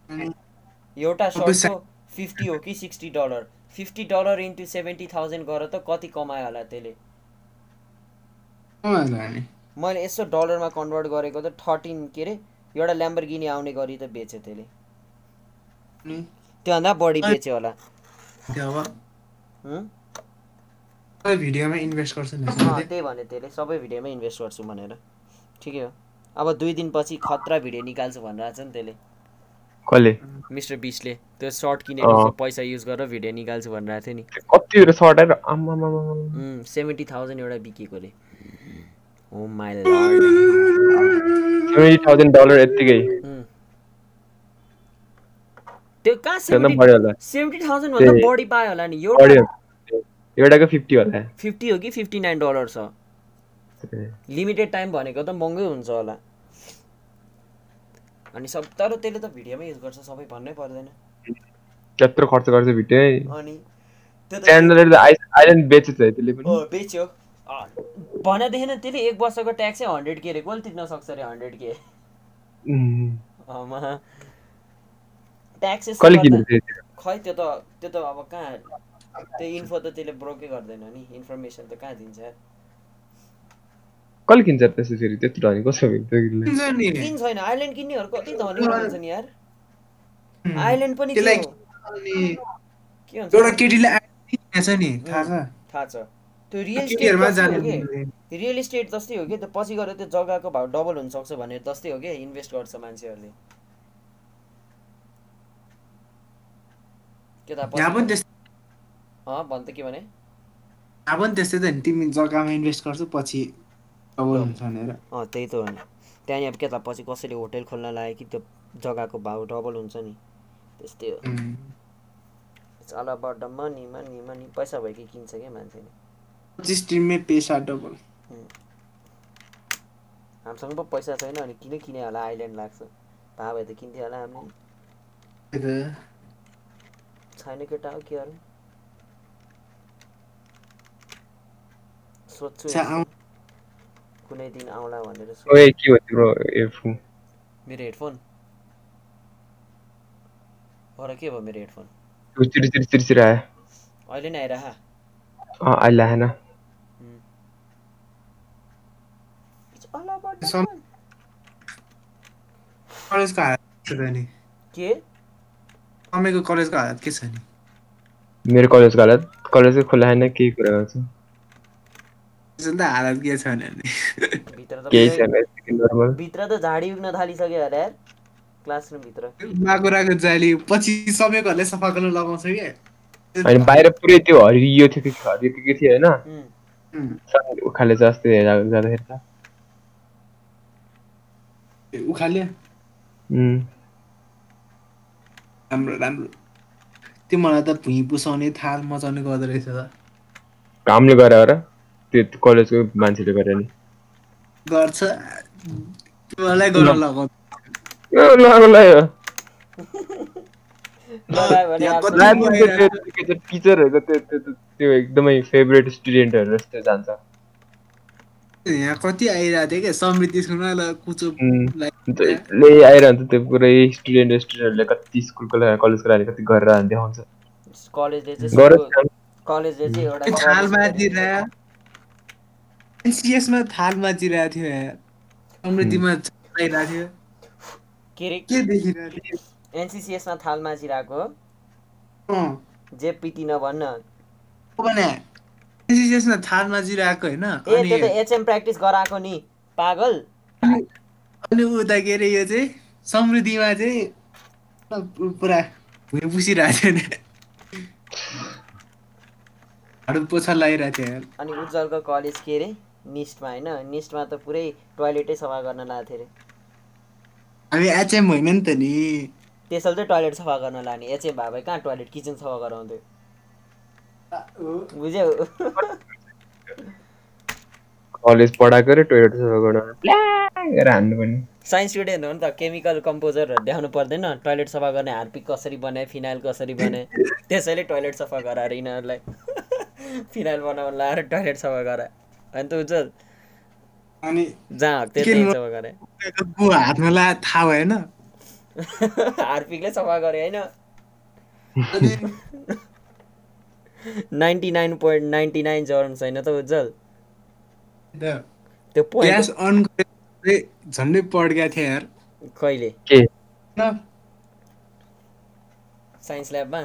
एउटा सर्टको फिफ्टी हो कि sixty dollar? Fifty dollar into seventy thousand गर त कति कमायो होला त्यसले? मैले यसो डलरमा कन्भर्ट गरेको त थर्टिन के अरे एउटा ल्याम्बरगिनी आउने गरी त बेच्यो त्यसले। त्योभन्दा बढी बेच्यो होला।
त्यो अब
हुँ?
सबै भिडियोमा इन्भेस्ट गर्छ नि।
अँ, त्यही भने त्यसले सबै भिडियोमा इन्भेस्ट गर्छु भनेर। ठिकै हो। अब दुई दिनपछि खतरा भिडियो निकाल्छु भनेर आएको छ नि त्यसले।
कसले?
मिस्टर बिसले। त्यो सर्ट किनेको
अँ।
पैसा युज गरेर भिडियो निकाल्छु भनेर आएको थियो नि।
कति सर्ट आएर
सेभेन्टी थाउजन्ड एउटा बिकेकोले। ओ my lord
seventy thousand dollar यत्तिकै
त्यो कहाँ
त्योभन्दा
सेभेन्टी
बढी होला
सेभेन्टी थाउजन्ड भन्दा
त्यही।
बढी पायो होला नि
बढी
एउटा
एउटाको फिफ्टी होला
फिफ्टी हो कि फिफ्टी नाइन डलर छ लिमिटेड टाइम भनेको त महँगै हुन्छ होला अनि सब तर त्यसले त भिडियोमै युज गर्छ सबै भन्नै पर्दैन
त्यत्रो खर्च गर्छ भिडियो
अनि त्यो त
आइल्यान्ड त्यसले पनि
बेच्यो भनेदेखि न त्यसले एक वर्षको ट्याक्सै हन्ड्रेड के अरे कसले तिर्न सक्छ अरे हन्ड्रेड के ट्याक्सेस? खै त्यो त त्यो त अब कहाँ त्यो इन्फो त त्यसले ब्रोकै गर्दैन नि इन्फर्मेसन त कहाँ दिन्छ?
कसले किन्छ त्यसो फेरि? त्यत्रो धनी कसो हुन्छ?
किन्छ नि।
किन छैन आइल्यान्ड किन्नेहरू कति धनी हुन्छन् यार? आइल्यान्ड पनि के हुन्छ?
एउटा केटीले नि थाहा छ?
थाहा छ। त्यो रियल इस्टेट
जाने
जस्तै हो कि? रियल इस्टेट जस्तै हो कि? त्यो पछि गएर त्यो जग्गाको भाउ डबल हुनसक्छ भनेर जस्तै हो कि? इन्भेस्ट गर्छ मान्छेहरूले। के त
यहाँ पनि त्यस्तै
अँ भन् त के भने?
यहाँ पनि त्यस्तै त नि तिमी जग्गामा इन्भेस्ट गर्छौ पछि डबल हुन्छ भनेर।
अँ त्यही त हो नि। त्यहाँनिर अब के त पछि कसैले होटेल खोल्न लाग्यो कि त्यो जग्गाको भाउ डबल हुन्छ नि? त्यस्तै हो। All about the money money money पैसा भएकै किन्छ क्या मान्छेले?
पच्चिस टिममै पेसा डबल।
हामीसँग पो पैसा छैन अनि किन किने होला आइल्यान्ड लाग्छ। थाहा भए त किन्थ्यो होला हामी छैन केटा हो के अरे? सोध्छु कुनै दिन आउला भनेर
ओए के हो तिम्रो
मेरो हेडफोन? हो र के भयो मेरो हेडफोन?
त्यो चिरी चिरी चिरी चिरी आयो।
अहिले नै आइरह।
अँ अहिले आएन।
कलेजको हालत के छ त नि
के
तपाईँको कलेजको हालत के छ नि
मेरो कलेजको हालत कलेजै खोला छैन केही कुरा गर्छु
हालत के छ
त
केही छैन नर्मल
भित्र त झाडी उग्न थालिसक्यो होला यार क्लासरुमभित्र
माकुराको जाली पछि सबैकोहरूले सफा गर्न लगाउँछ कि
अनि बाहिर पुरै त्यो हरियो थियो कि हरियो थियो होइन उखाले हेर्दा- जाँदाखेरि त
उखाल्यो
उम्,
राम्रो राम्रो. त्यो मलाई त भुइँ पुसाउने थाल मचाउने गर्दो रहेछ त।
घामले गएर हो र? त्यो कलेजको मान्छेले गरे नि।
गर्छ। तिमीहरूलाई गर्न लगाउँछ
टिचरहरूको त्यो- त्यो एकदमै फेभरेट स्टुडेन्टहरू जस्तो जान्छ।
यहाँ कति आइरहेको थियो क्या समृद्धि कुचो
आइरहन्छ त्यो पुरै स्टुडेन्ट स्टुडेन्टहरूले कति स्कुलको लागि कलेजको लागि कति गरेर देखाउँछ
कलेजले चाहिँ
गरोस्
सबको-
काम।
कलेजले चाहिँ एउटा
थाल
कलेज-
माचिरहेको एनसिएसमा थाल माचिरहेको थियो यार समृद्धिमा चलाइरहेको थियो।
के रे?
के देखिरहेको थियो?
एनसिसिएसमा थाल माझिरहेको जे पिटी नभन्न।
एनसिएसमा थाल माचिरहेको होइन।
ए
अनि
त्यो त एचएम प्र्याक्टिस गराएको नि पागल।
अनि उता के अरे यो चाहिँ समृद्धिमा चाहिँ पुरा भुइँ पुसिरहेको थियो हाडु पोछा लगाइरहेको थियो।
अनि उज्जवलको कलेज के अरे? निस्टमा होइन निस्टमा त पुरै टोइलेटै सफा गर्न लाएको थियो अरे
हामी एचएम होइन नि त नि।
त्यसले चाहिँ टोइलेट सफा गर्न लाने एचएम भए भए कहाँ टोइलेट किचन सफा गराउँथ्यो। बुझ्यौ।
कलेज पढाएको रे टोइलेट सफा गर्न। प्ल्या गरेर हान्नु पनि।
साइन्स स्टुडेन्ट हो नि त केमिकल कम्पोजरहरू देखाउनु पर्दैन। टोइलेट सफा गर्ने हार्पिक कसरी बनाए फिनाइल कसरी बनाए त्यसैले टोइलेट सफा गराएर यिनीहरूलाई फिनाइल बनाउनु लाएर टोइलेट सफा गराए। अनि त उज्जवल
अनि
जहाँ हक त्यही सफा गरे
हातमा ला थाहा भएन।
हार्पिकले सफा गरे होइन? Ninety nine point ninety nine germ छैन त उज्जवल। त्यो
ग्यास अन गरेर झन्डै पड्केको थियो यार।
कहिले?
के?
साइन्स ल्याबमा?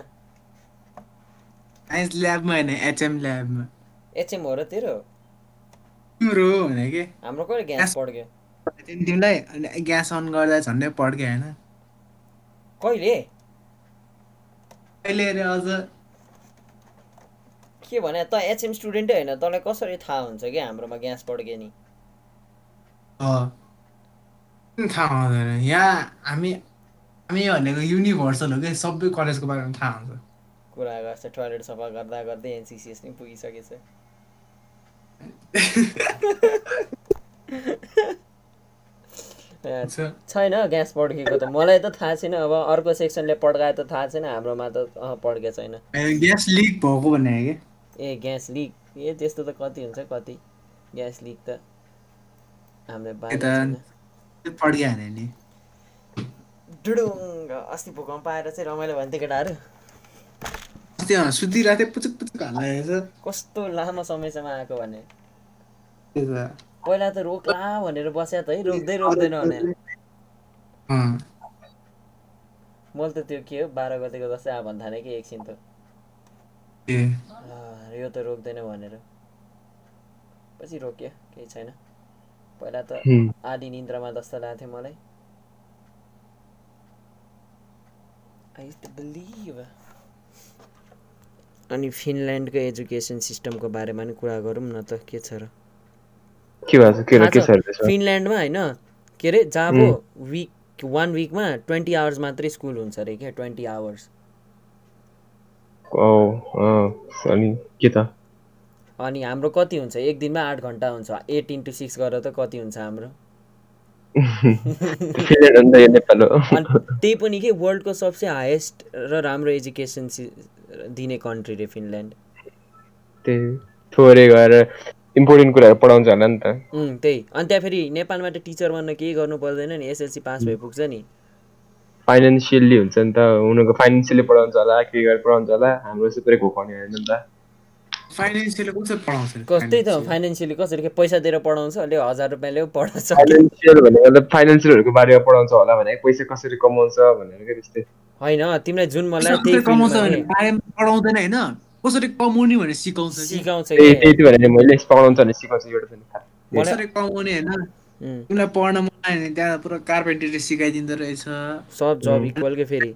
साइन्स ल्याबमा होइन एचएम ल्याबमा।
एचएम हो र तेरो?
तिम्रो हो भने के?
हाम्रो कहिले ग्यास पड्क्यो?
तिमीलाई ग्यास अन गर्दा झन्डै पड्क्यो होइन।
कहिले
अरे अझ?
के भने त एचएम स्टुडेन्टै होइन तँलाई कसरी थाहा हुन्छ कि हाम्रोमा ग्यास पड्क्यो नि?
थाहा हुँदैन। यहाँ हामी हामी भनेको युनिभर्सल हो कि सबै कलेजको बारेमा थाहा हुन्छ।
कुरा गर्छ टोइलेट सफा गर्दा गर्दै एनसिसिएस नै पुगिसकेछ। छैन ग्यास पड्केको त। मलाई त थाहा छैन अब अर्को सेक्सनले पड्काए त थाहा छैन हाम्रोमा त अँ पड्केको छैन।
ग्यास लिक भएको भने
ए ग्यास लिक ए त्यस्तो त कति हुन्छ कति? ग्यास लिक त हाम्रो
भने
डुडुङ्ग अस्ति भूकम्प आएर चाहिँ रमाइलो भन्थ्यो केटाहरू।
अस्ति अँ, सुतिरहेको थिएँ पुचुक पुचुक हाल्ला
कस्तो लामो समयसम्म आएको भने। पहिला त रोक्ला भनेर बस्या त है रोक्दै रोक्दैन भनेर
अँ।
मैले त त्यो के हो बाह्र गतेको जस्तै आ थालेँ कि एकछिन त। यो त रोक्दैन भनेर। पछि रोक्यो केही छैन। पहिला त। आधी निन्द्रामा जस्तो लाग्थ्यो मलाई. अनि फिनल्यान्डको एजुकेसन सिस्टमको बारेमा नि कुरा गरौँ न त के छ र? फिनल्यान्डमा होइन के अरे जाबो विक वान विकमा ट्वेन्टी आवर्स मात्रै स्कुल हुन्छ अरे क्या ट्वेन्टी आवर्स
अनि के त?
अनि हाम्रो कति हुन्छ? एक दिनमा आठ घन्टा हुन्छ। एट इन्टु सिक्स गरेर त कति हुन्छ हाम्रो? त्यही पनि के वर्ल्डको सबसे हाइएस्ट र राम्रो एजुकेसन दिने कन्ट्री रे फिनल्यान्ड।
त्यही थोरै गएर इम्पोर्टेन्ट कुराहरू पढाउँछ होला नि त।
त्यही। अनि त्यहाँ फेरि नेपालमा त टिचर बन्न केही गर्नु पर्दैन नि। एसएलसी पास भए पुग्छ नि।
फाइनेन्सियल्ली हुन्छ नि त उनीहरूको फाइनेन्सियली पढाउँछ होला के गरेर पढाउँछ होला हाम्रो यस्तो पुरै घोकाउने होइन नि त।
फाइनेन्सियली कसरी पढाउँछ नि?
कस त्यही त फाइनेन्सियली कसरी के पैसा दिएर पढाउँछ ले हजार रुपियाँ ल्याऊ पढाउँछ।
फाइनेन्सियल भनेको त फाइनेन्सियलहरूको बारेमा पढाउँछ होला भने पैसा कसरी कमाउँछ भनेर क्या त्यस्तै।
होइन तिमीलाई जुन मलाई त्यही
कमाउँछ भने बारेमा पढाउँदैन होइन कसरी कमाउने भने सिकाउँछ कि?
सिकाउँछ
त्यही
कि?
त भने मैले पढाउँछ भने सिकाउँछ एउटा पनि थाहा।
कसरी कमाउने होइन? तिमीलाई पढ्न मन लाग्यो भने त्यहाँ पुरा कार्पेन्टरी सिकाइदिँदो रहेछ।
सब जब इक्वल के फेरि।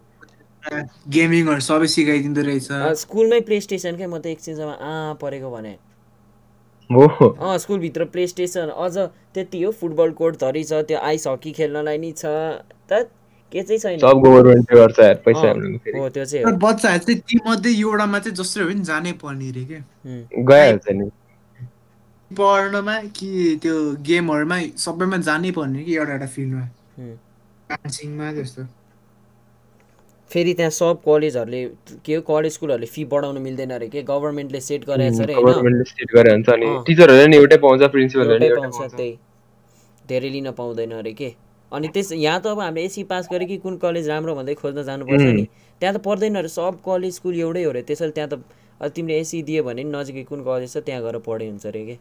गेमिङहरू सबै सिकाइदिँदो रहेछ।
स्कुलमै प्ले स्टेसन क्या म त एकछिनसम्म आ परेको भने।
हो
अँ स्कुलभित्र प्ले स्टेसन अझ त्यति हो फुटबल कोर्ट धरी छ त्यो आइस हकी खेल्नलाई नि छ त के चाहिँ छैन।
सब गभर्मेन्टले गर्छ यार पैसा
हो त्यो चाहिँ
तर
हो
बच्चाहरू चाहिँ ती मध्ये एउटामा चाहिँ जसरी भए पनि जानै पर्ने रे क्या
उम्,
गइहाल्छ नि।
पढ्नमा कि त्यो गेमहरूमा सबैमा जानै पर्ने कि एउटा एउटा फिल्डमा?
हुँ।
डान्सिङमा त्यस्तो।
फेरि त्यहाँ सब कलेजहरूले के हो कलेज स्कुलहरूले फी बढाउनु मिल्दैन अरे के? गभर्मेन्टले सेट गरेको छ अरे।
टिचरहरूले नि। एउटै पाउँछ प्रिन्सिपलहरूले
पाउँछ त्यही। धेरै लिन पाउँदैन अरे के? अनि त्यस यहाँ त अब हामीले एसी पास गरे कि कुन कलेज राम्रो भन्दै खोज्न जानुपर्छ नि। त्यहाँ त पर्दैन अरे सब कलेज स्कुल एउटै हो अरे। त्यसैले त्यहाँ त अब तिमीले एसी दियो भने नि नजिकै कुन कलेज छ त्यहाँ गएर पढे हुन्छ अरे के?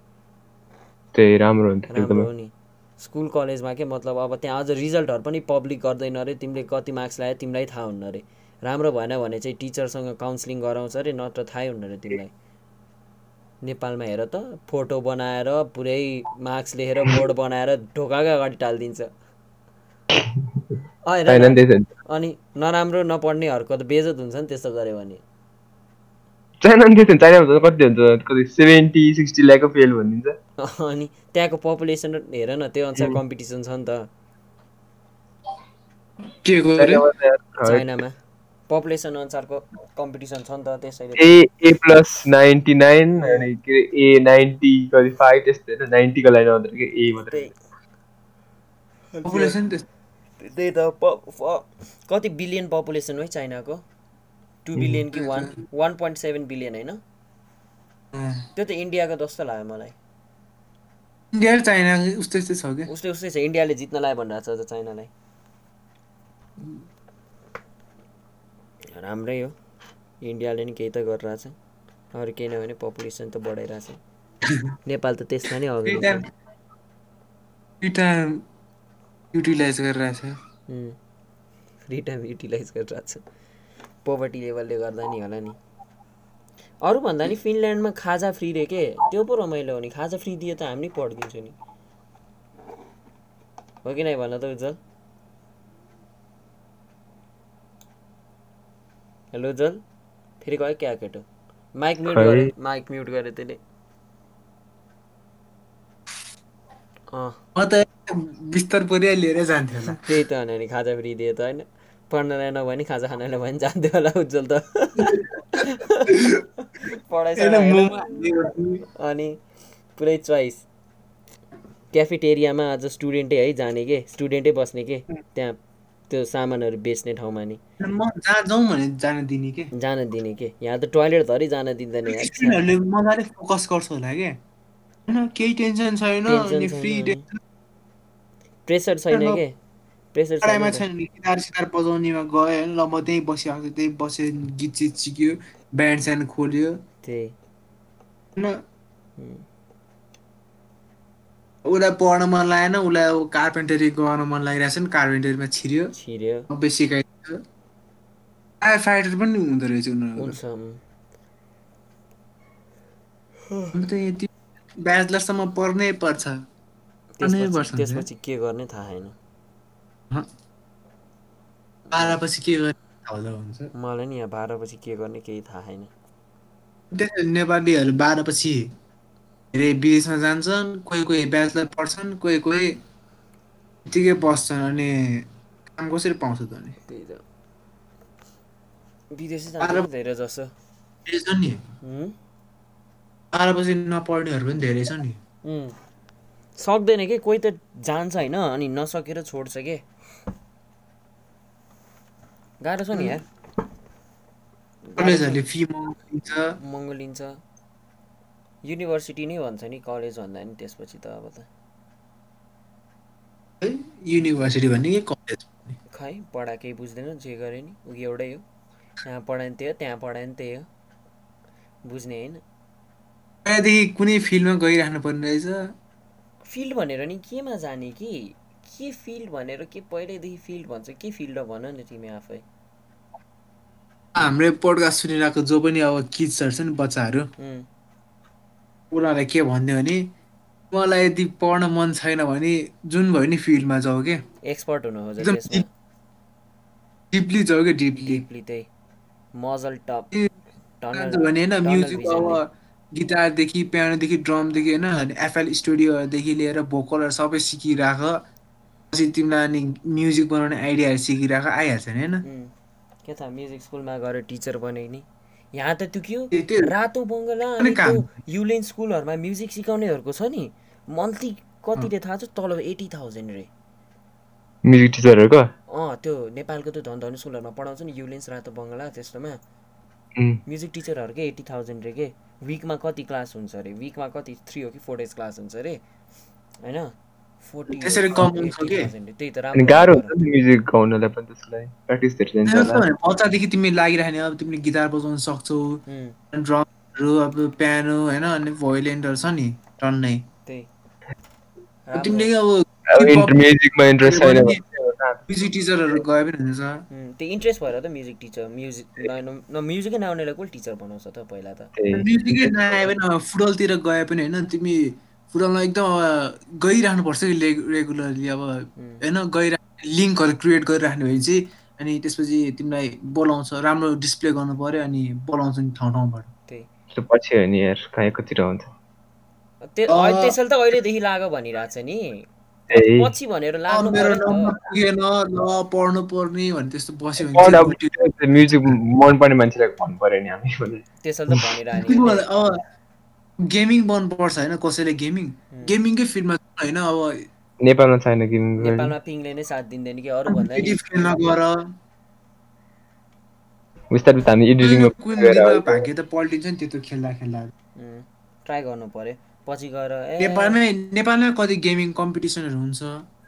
त्यही राम्रो हुन्छ
राम्रो
एकदमै
स्कुल कलेजमा के मतलब अब त्यहाँ अझ रिजल्टहरू पनि पब्लिक गर्दैन अरे तिमीले कति मार्क्स ल्यायो तिमीलाई थाहा हुन्न अरे राम्रो भएन भने चाहिँ टिचरसँग काउन्सिलिङ गराउँछ अरे नत्र थाहै हुन्न अरे तिमीलाई। नेपालमा हेर त फोटो बनाएर पुरै मार्क्स लेखेर बोर्ड बनाएर ढोकाकै अगाडि टालिदिन्छ। अनि नराम्रो नपढ्नेहरूको त बेजत हुन्छ नि त्यस्तो गऱ्यो भने।
चाइना नि त्यही त चाइनामा त कति हुन्छ कति सेभेन्टी सिक्सटी ल्याएको फेल भनिदिन्छ
अनि त्यहाँको पपुलेसन हेर न त्यो अनुसार कम्पिटिसन छ नि त।
के
चाइनामा।
पपुलेसन अनुसारको कम्पिटिसन छ नि त त्यसैले।
A A plus ninety nine अनि के अरे ए नाइन्टी कति फाइभ त्यस्तो होइन नाइन्टीको लाइन मात्रै के ए मात्रै
त्यही।
पपुलेसन त्यस्तो।
त्यही त कति बिलियन पपुलेसन हो है चाइनाको? टु बिलियन कि one one point seven billion होइन। त्यो त इन्डियाको जस्तो लाग्यो मलाई।
इन्डिया र चाइना उस्तै उस्तै छ क्या
उस्तै उस्तै छ इन्डियाले जित्न लायो भनिरहेको छ अझ चाइनालाई। राम्रै हो। इन्डियाले नि केही त गरिरहेछ। अरू केही नभने पपुलेसन त बढाइरहेछ। नेपाल त त्यसमा नै
दुइटा युटिलाइज गरिरहेछ।
फ्री टाइम युटिलाइज गरिरहेको छ पोभर्टी लेभलले गर्दा नि होला नि। अरू भन्दा नि फिनल्यान्डमा खाजा फ्री रे के? त्यो पो रमाइलो हो नि। खाजा फ्री दिए त हामी नि पढिदिन्छौँ नि। हो कि नै भन त उज्जवल? हेलो उज्जवल? फेरि गयो क्या केटो? Mic mute. गरे माइक म्युट गरे त्यसले। अँ।
म त बिस्तर परिया लिएर जान्थेँ होला।
त्यही त भने नि खाजा फ्री दिए त होइन। पढ्नलाई नभए खाजा खानलाई भयो भने जान्थ्यो होला उज्जवल त। अनि पुरै चोइस क्याफेटेरियामा आज स्टुडेन्टै है जाने के? स्टुडेन्टै बस्ने के? त्यहाँ त्यो सामानहरू बेच्ने ठाउँमा नि।
जान दिने के?
जान दिने के? यहाँ त टोइलेट धरि जान दिँदैन
मजाले फोकस गर्छ होला केही टेन्सन छैन फ्री
प्रेसर छैन। के? प्रेसर
पढाइमा
छैन
भने गिटार सिटार बजाउनेमा गयो ल म त्यहीँ बसिरहेको छु त्यहीँ बसेँ गीत सित सिक्यो ब्यान्ड स्यान्ड खोल्यो।
त्यही
होइन उसलाई पढ्न मन लागेन उसलाई अब कार्पेन्टरी गर्न मन लागिरहेछ नि कार्पेन्टरीमा छिर्यो।
छिर्यो।
सबै सिकाइदियो फायर फाइटर पनि हुँदो रहेछ उनीहरू यति ब्याचलरसम्म पढ्नै पर्छ।
त्यसपछि के गर्ने थाहा छैन
बाह्रपछि के गर्ने? हुन्छ।
मलाई नि यहाँ बाह्रपछि के गर्ने केही थाहा छैन।
त्यसरी नेपालीहरू बाह्रपछि धेरै विदेशमा जान्छन् कोही कोही ब्याचलर पढ्छन् कोही कोही यत्तिकै बस्छन् अनि काम कसरी पाउँछ त अनि?
त्यही त। विदेशै जान्छ नि धेरै जसो।
नि? बाह्रपछि नपढ्नेहरू पनि धेरै छ नि।
सक्दैन के? कोही त जान्छ होइन अनि नसकेर छोड्छ के? गाह्रो छ नि यार
कलेजहरूले फी दिन्छ
महँगो लिन्छ युनिभर्सिटी नै भन्छ नि कलेज भन्दा नि त्यसपछि त अब त
युनिभर्सिटी भन्ने कि कलेज
खै पढा केही बुझ्दैन जे गरे नि ऊ एउटै हो यहाँ पढायो नि त्यही हो त्यहाँ पढायो नि त्यही हो बुझ्ने होइन
पहिलादेखि कुनै फिल्डमा गइराख्नु पर्ने रहेछ
फिल्ड भनेर नि केमा जाने कि के फिल्ड भनेर के पहिल्यैदेखि फिल्ड भन्छ के फिल्ड हो भन न तिमी आफै
हाम्रो पोडकास्ट सुनिरहेको जो पनि अब किड्सहरू छ नि बच्चाहरू उनीहरूलाई के भन्यो भने मलाई यदि पढ्न मन छैन भने जुन भयो नि फिल्डमा जाऊ के?
एक्सपर्ट हुनु
डिपली जाऊ क्या डिपली
त्यही। मजल टप।
भने होइन म्युजिक। अब गिटारदेखि पियानोदेखि ड्रमदेखि होइन एफएल स्टुडियोदेखि लिएर भोकलहरू सबै सिकिराख पछि तिमीलाई अनि म्युजिक बनाउने आइडियाहरू सिकिराख आइहाल्छ नि होइन?
के थाहा म्युजिक स्कुलमा गएर टिचर बने नि। यहाँ त त्यो के हो? रातो बङ्गला
अनि।
त्यो युलेन स्कुलहरूमा म्युजिक सिकाउनेहरूको छ नि। मन्थली कति रे थाहा छ? तल एटी थाउजन्ड रे।
म्युजिक टिचरहरूको
अँ त्यो नेपालको त्यो धनधनु स्कुलहरूमा पढाउँछ नि युलेन्स रातो बङ्गला त्यस्तोमा। म्युजिक टिचरहरूकै एट्टी थाउजन्ड रे के? विकमा कति क्लास हुन्छ अरे विकमा कति थ्री हो कि फोर डेज क्लास हुन्छ अरे होइन?
त्यसरी कमाउँछ के?
गाह्रो
राम्रो।
हुन्छ नि म्युजिक गाउनलाई पनि त्यसलाई। प्र्याक्टिस धेरै चाहिन्छ
त्यही त
होला।
भने बच्चादेखि तिमी लागिराख्ने अब तिमीले गिटार बजाउन सक्छौ ड्रमहरू अब पियानो होइन अनि भोइलेन्टहरू छ नि टन्नै। तिमीले। अब
म्युजिकमा इन्ट्रेस्ट छैन
म्युजिक टिचरहरू गए पनि हुन्छ
उम्, त्यो इन्ट्रेस्ट भएर त म्युजिक टिचर म्युजिक न- न म्युजिकै नआउनेलाई कसले टिचर बनाउँछ त पहिला त।
त्यही।
म्युजिकै नआए पनि फुटबलतिर गए पनि होइन तिमी फुटबलमा एकदम अब गइराख्नुपर्छ कि रेगुलरली अब होइन? गइरहने लिङ्कहरू क्रिएट गरिराख्ने भए चाहिँ अनि त्यसपछि तिमीलाई बोलाउँछ राम्रो डिस्प्ले गर्नु पर्यो अनि बोलाउँछ नि ठाउँ ठाउँबाट।
पछि हो नि यार कहाँ एकतिर हुन्छ
त्यसैले त अहिलेदेखि लाग भनिरहेको छ नि। पछि भनेर लाग्नु
पुगेन ल पढ्नु पर्ने भने त्यस्तो बस्यो भने
म्युजिक मनपर्ने मान्छेलाई भन्नु पर्यो नि हामी भने
त्यसैले त
अब गेमिङ मनपर्छ होइन कसैले गेमिङ? गेमिङकै फिल्डमा होइन अब
नेपालमा छैन गेमिङ
नेपालमा पिङले नै साथ दिँदैन कि अरू भन्दा नि।
क्रिएटिभ फिल्डमा गएर
बिस्तारै हामी एडिटिङमा
भाग्य त पल्टिन्छ नि त्यस्तो खेल्दा खेल्दा।
ट्राई गर्नु पर्यो। पछि गएर ए
नेपालमै नेपालमै कति गेमिङ कम्पिटिसनहरू हुन्छ?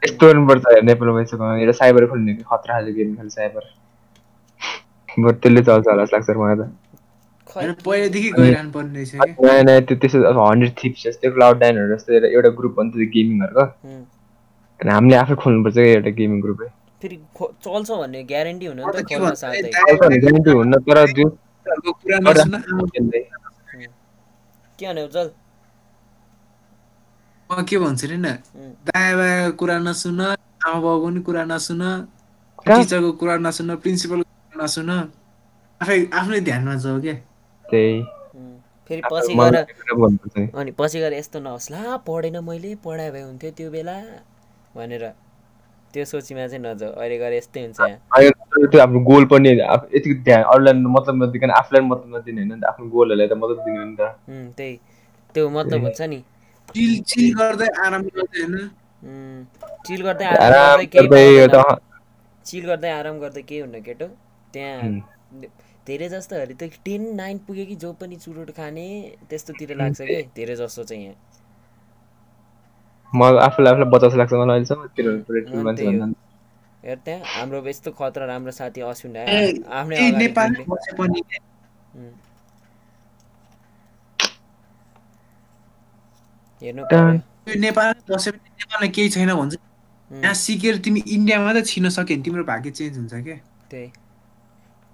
यस्तो गर्नुपर्छ यार नेपालमा यसो गर्नु। एउटा साइबर खोल्ने खतरा खाले गेम खेल्छ साइबर बरु त्यसले चल्छ होला जस्तो लाग्छ मलाई त। नयाँ नयाँ त्यो त्यसो अब हन्ड्रेड थिप्स जस्तै क्लाउड नाइनहरू जस्तो एउटा ग्रुप भन्छ त्यो गेमिङहरूको अनि हामीले आफै खोल्नुपर्छ क्या एउटा गेमिङ ग्रुपै
फेरि चल्छ भन्ने ग्यारेन्टी हुन
त
ग्यारेन्टी हुन्न तर जुन
के भने उज्जवल
म के भन्छु नि? दायाँ बायाँको कुरा नसुन आमा बाउको पनि कुरा नसुन? टिचरको कुरा नसुन प्रिन्सिपलको कुरा नसुन। आफै आफ्नै ध्यानमा जाऊ क्या।
त्यही।
फेरि पछि गएर। अनि पछि गएर यस्तो नहोस् ला पढेन मैले पढाए भए हुन्थ्यो त्यो बेला भनेर त्यो सोचीमा चाहिँ नजाऊ अहिले गएर यस्तै हुन्छ।
त्यो आफ्नो गोल पनि यतिको ध्यान अरूलाई मतलब नदिकन आफूलाई मतलब नदिने होइन नि त आफ्नो गोलहरूलाई त मतलब दिने नि त।
त्यही त्यो मतलब हुन्छ नि।
चिल गर्दै आराम गर्दै होइन?
उम्, चिल गर्दै आराम गर्दै केही चिल गर्दै आराम गर्दै के हुन्न केटो त्यहाँ। धेरै जस्तोहरू त टेन नाइन पुग्यो कि जो पनि चुरोट खाने त्यस्तोतिर लाग्छ कि? धेरै जस्तो चाहिँ। यहाँ
म आफूलाई आफूलाई बचाउँछ लाग्छ मलाई अहिलेसम्म।
हेर त्यहाँ हाम्रो यस्तो खतरा राम्रो साथी अश्विन आफ्नै। हेर्नु
नेपालमै बसे पनि नेपालमा केही छैन भन्छ। यहाँ सिकेर तिमी इन्डियामा त छिर्न सक्यो भने तिम्रो भाग्य चेन्ज हुन्छ क्या
त्यही।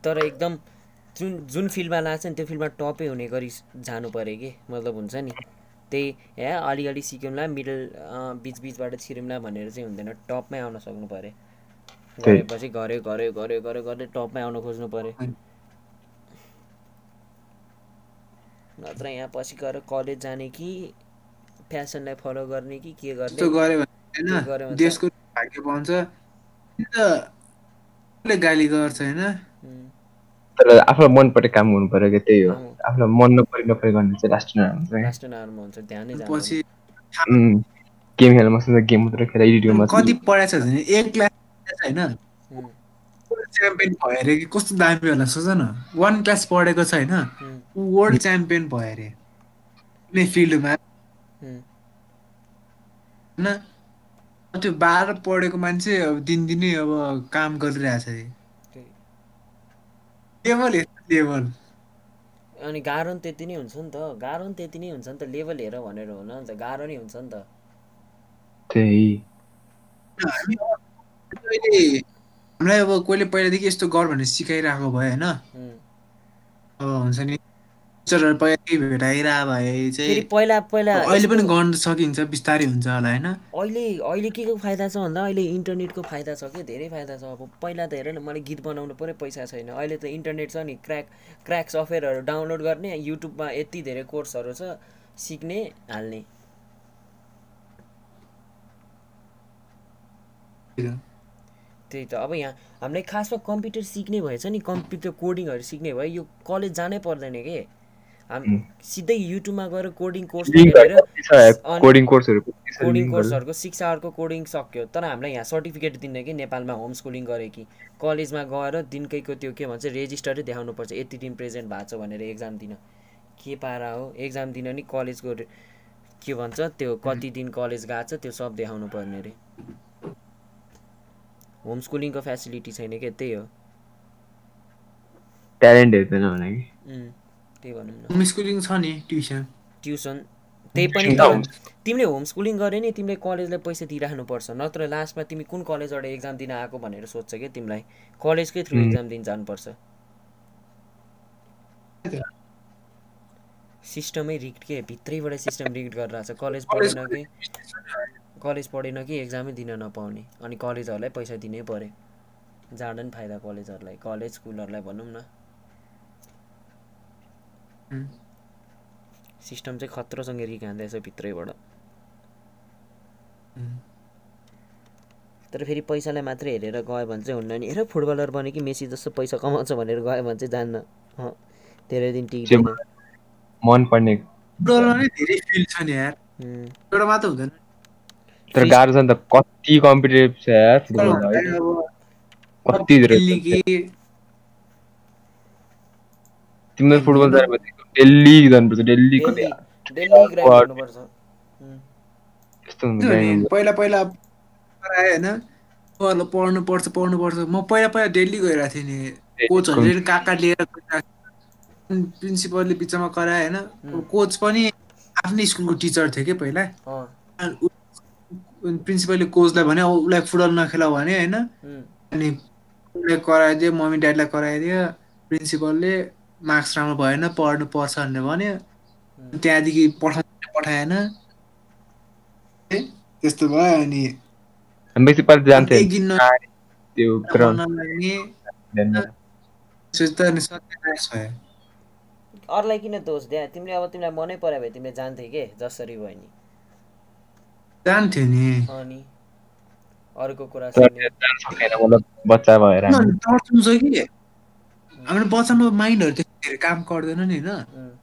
तर एकदम जुन जुन फिल्डमा लाग्छ नि त्यो फिल्डमा टपै हुने गरी जानु पऱ्यो कि मतलब हुन्छ नि। त्यही ए अलिअलि सिक्यौँला मिडल बिच बिचबाट छिरौँला भनेर चाहिँ हुँदैन टपमै आउन सक्नु पऱ्यो। गरेपछि गऱ्यो गऱ्यो गऱ्यो गऱ्यो गर्दै टपमै आउन खोज्नु पऱ्यो। नत्र यहाँ पछि गएर कलेज जाने कि फ्यासनलाई फलो गर्ने कि के गर्ने
गऱ्यो
गऱ्यो
देशको भाग्य पाउँछ। गाली गर्छ होइन?
तर आफूलाई मन परेको काम गर्नु पर्यो क्या त्यही हो। आफूलाई मन नपरे नपरे गर्ने चाहिँ राष्ट्र हुन्छ
ध्यानै
पछि
गेम खेल्न मसँग गेम मात्रै खेला एडिटिङ मात्रै
कति पढाएको छ भने एक क्लास होइन।
उम्,
च्याम्पियन भयो अरे कि कस्तो दामी होला सोच न। वान क्लास पढेको छ ऊ वर्ल्ड च्याम्पियन भयो अरे। कुनै फिल्डमा होइन। त्यो बाह्र पढेको मान्छे अब दिनदिनै अब काम गरिरहेछ अरे। लेभल यस्तो लेभल
अनि गाह्रो नि त्यति नै हुन्छ नि त। गाह्रो नि त्यति नै हुन्छ नि त। लेभल हेर भनेर हुन नि। त गाह्रो नै हुन्छ नि त।
त्यही।
हामीलाई अब कोहीले पहिलादेखि यस्तो गर भनेर सिकाइरहेको भए होइन? अब हुन्छ नि। टिचरहरू पहिल्यै भेटाइरहेको भए चाहिँ
पहिला पहिला
अहिले पनि गर्न सकिन्छ बिस्तारै हुन्छ होला होइन?
अहिले अहिले के को फाइदा छ भन्दा अहिले इन्टरनेटको फाइदा छ क्या धेरै फाइदा छ। अब पहिला त हेर न मलाई गीत बनाउनु पऱ्यो पैसा छैन। अहिले त इन्टरनेट छ नि क्र्याक क्र्याक सफ्टवेयरहरू डाउनलोड गर्ने युट्युबमा यति धेरै कोर्सहरू छ सिक्ने हाल्ने। त्यही त अब यहाँ हामीलाई खासमा कम्प्युटर सिक्ने भएछ नि कम्प्युटर कोडिङहरू सिक्ने भए यो कलेज जानै पर्दैन के? सिधै युट्युबमा गएर कोडिङ कोर्स
कोडिङ।
कोर्सहरूको सिक्स आवरको कोडिङ सक्यो। तर हामीलाई यहाँ सर्टिफिकेट दिने कि नेपालमा होम स्कुलिङ गरे कि कलेजमा गएर दिनकैको त्यो के भन्छ रेजिस्टरै देखाउनुपर्छ यति दिन प्रेजेन्ट भएको छ भनेर एक्जाम दिन। के पारा हो? एक्जाम दिन नि कलेजको के भन्छ त्यो कति दिन कलेज गएको छ त्यो सब देखाउनु पर्ने अरे होम स्कुलिङको फेसिलिटी छैन क्या त्यही हो।
ट्यालेन्ट हेर्दैन भने
त्यही भनौँ न।
होम स्कुलिङ छ नि ट्युसन।
ट्युसन। त्यही पनि तिमीले होम स्कुलिङ गरे नि तिमीले कलेजलाई पैसा दिइराख्नुपर्छ। नत्र लास्टमा तिमी कुन कलेजबाट एक्जाम दिन आएको भनेर सोध्छ क्या तिमीलाई। कलेजकै थ्रु एक्जाम दिन जानुपर्छ। सिस्टमै रिक्ट के? भित्रैबाट सिस्टम रिक्ट गरिरहेको छ। कलेज पढेन कि? कलेज पढेन कि एक्जामै दिन नपाउने। अनि कलेजहरूलाई पैसा दिनै पऱ्यो। जाँदा नि फाइदा कलेजहरूलाई। कलेज स्कुलहरूलाई भनौँ न. सिस्टम चाहिँ खत्रोसँग रिक हान्दैछ भित्रैबाट. तर फेरि पैसालाई मात्रै हेरेर गयो भने चाहिँ हुन्न नि। हेर फुटबलर बन्यो कि मेसी जस्तो पैसा कमाउँछ भनेर गयो भने चाहिँ जान्न। अँ, धेरै दिन टिक्दैन।
मन पर्ने
धेरै फिल्ड छ नि यार एउटा मात्र हुँदैन।
तर गाह्रो छ नि त कति कम्पिटेटिभ छ यार फुटबल कति धेरै
खेल्ने कि
तिमीले फुटबल जाने भने डेली जानुपर्छ डेली
पहिला पहिला पढाएँ होइन उहाँहरूलाई पढ्नु पर्छ पढ्नु पर्छ म पहिला पहिला डेली गइरहेको थिएँ नि कोचहरूले कहाँ लिएर प्रिन्सिपलले बिचमा करायो होइन. कोच पनि आफ्नै स्कुलको टिचर थियो कि पहिला। प्रिन्सिपलले कोचलाई भन्यो "औ, उसलाई फुटबल नखेलाऊ भने होइन। अनि उसले कराइदियो मम्मी ड्याडीलाई कराइदियो प्रिन्सिपलले मार्क्स राम्रो भएन पढ्नु पर्छ भनेर भन्यो। त्यहाँदेखि पठाउँदैन पठाएन। त्यस्तो भयो अनि
जान्थे
अरूलाई किन दोष दिए तिमीले अब तिमीलाई मनै पऱ्यो भए तिमीले जान्थ्यौ के? जसरी भयो नि।
जान्थ्यो नि।
अनि अरूको कुरा
बच्चा भएर
हाम्रो बच्चामा माइन्डहरू त्यस्तो धेरै काम गर्दैन नि होइन।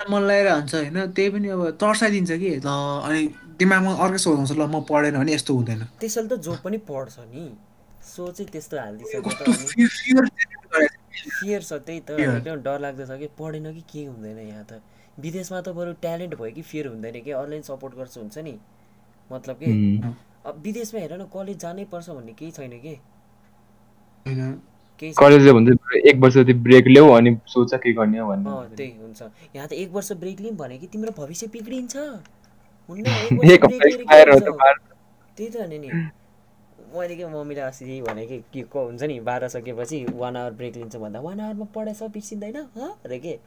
मन लागेर हुन्छ होइन त्यही पनि अब तर्साइदिन्छ कि ल अनि दिमागमा अर्कै सोच आउँछ ल म पढेन भने यस्तो हुँदैन।
त्यसैले त जो पनि पढ्छ नि। सोचै त्यस्तो हालिदिइसक्यो त
कस्तो
अनि।
फियर
छ। त्यही त. एकदम डर लाग्दो छ कि पढेन कि के हुँदैन यहाँ त। विदेशमा त बरु ट्यालेन्ट भयो कि फियर हुँदैन कि अरूलाई नि सपोर्ट गर्छु हुन्छ नि। मतलब कि अब विदेशमा हेर न कलेज जानै पर्छ भन्ने केही छैन कि।
कलेजले भन्छ एक वर्ष जति ब्रेक ल्याऊ अनि सोच के गर्ने हो भन्ने
त्यही हुन्छ। यहाँ त एक वर्ष ब्रेक लिउँ भने कि तिम्रो भविष्य बिग्रिन्छ। त्यही त नि नि। मैले के मम्मीलाई अस्ति भने कि के को हुन्छ नि बाह्र सकेपछि वान आवर ब्रेक लिन्छु भन्दा वान आवरमा पढाइ सब बिर्सिँदैन हँ? अरे के?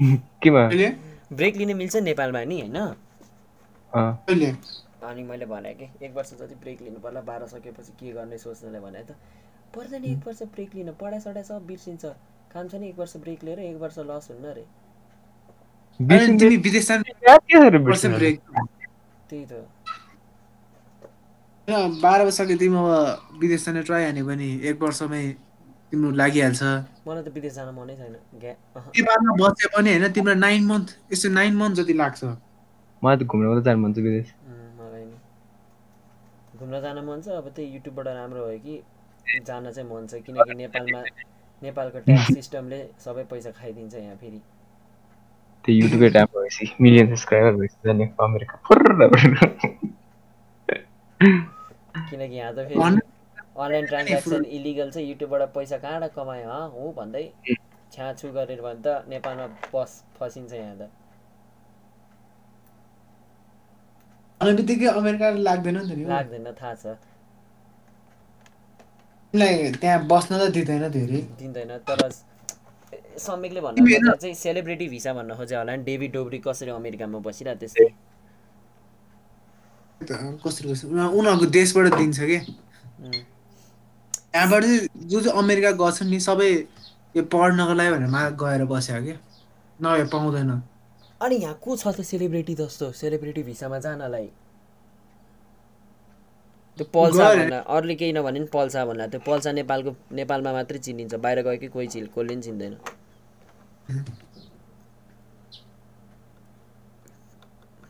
ब्रेक लिन मिल्छ नेपालमा नि होइन?
अँ,
अहिले?
अनि मैले भने कि एक वर्ष जति ब्रेक लिनु पर्ला बाह्र सकेपछि के गर्ने सोच्नुलाई भने त पर्दैन एक वर्ष ब्रेक लिनु पढाइ सढाइ सब बिर्सिन्छ। काम छ नि एक वर्ष ब्रेक लिएर एक वर्ष लस हुन्न अरे।
अनि
बिर्सिन्छ।
तिमी विदेश जानु
यार, के साह्रो
वर्ष
बिर्सिन्छ?
ब्रेक
त्यही त।
बाह्र वर्षको तिमी अब विदेश जाने ट्राई हान्यो भने एक वर्षमै तिम्रो लागिहाल्छ।
मलाई त विदेश जान मनै छैन।
नेपालमा बसे पनि होइन तिम्रो नाइन मन्थ यस्तो नाइन मन्थ जति लाग्छ।
मलाई त घुम्न मात्रै जानु मन छ विदेश।
मलाई नि। घुम्न जान मन छ अब त्यही युट्युबबाट राम्रो भयो कि। जान चाहिँ मन छ किनकि नेपालमा नेपालको ट्याक्स सिस्टमले सबै पैसा खाइदिन्छ यहाँ फेरि।
त्यो युट्युबकै टाइम भएपछि मिलियन सब्सक्राइबर भएपछि जाने अमेरिका फुर्र
किनकि यहाँ त फेरि अनलाइन ट्रान्ज्याक्सन इलिगल चाहिँ युट्युबबाट पैसा कहाँबाट कमायो हँ? हो भन्दै छ्याछु गरेर भने त नेपालमा बस फसिन्छ यहाँ त।
भन्ने बित्तिकै अमेरिका लाग्दैन नि त।
लाग्दैन थाहा छ।
तिमीलाई त्यहाँ बस्न त दिँदैन धेरै।
दिँदैन तर समीकले भन्न चाहिँ सेलिब्रिटी भिसा भन्न खोजे होला नि डेभिड डोब्री कसरी अमेरिकामा बसिरहेको त्यस्तै
कसरी कसरी उनीहरू- उनीहरूको देशबाट दिन्छ कि?
उम्,
यहाँबाट चाहिँ जो चाहिँ अमेरिका गर्छन् नि सबै यो पढ्नको लागि भनेर मा गएर बस्यो कि नभए पाउँदैन।
अनि यहाँ को छ त सेलिब्रिटी जस्तो? सेलिब्रिटी भिसामा जानलाई। त्यो पल्सा। भन्दा अरूले केही नभने पनि पल्सा भन्ला। त्यो पल्सा नेपालको नेपालमा मात्रै चिनिन्छ। बाहिर गएकै कोही चिल कसले पनि चिन्दैन।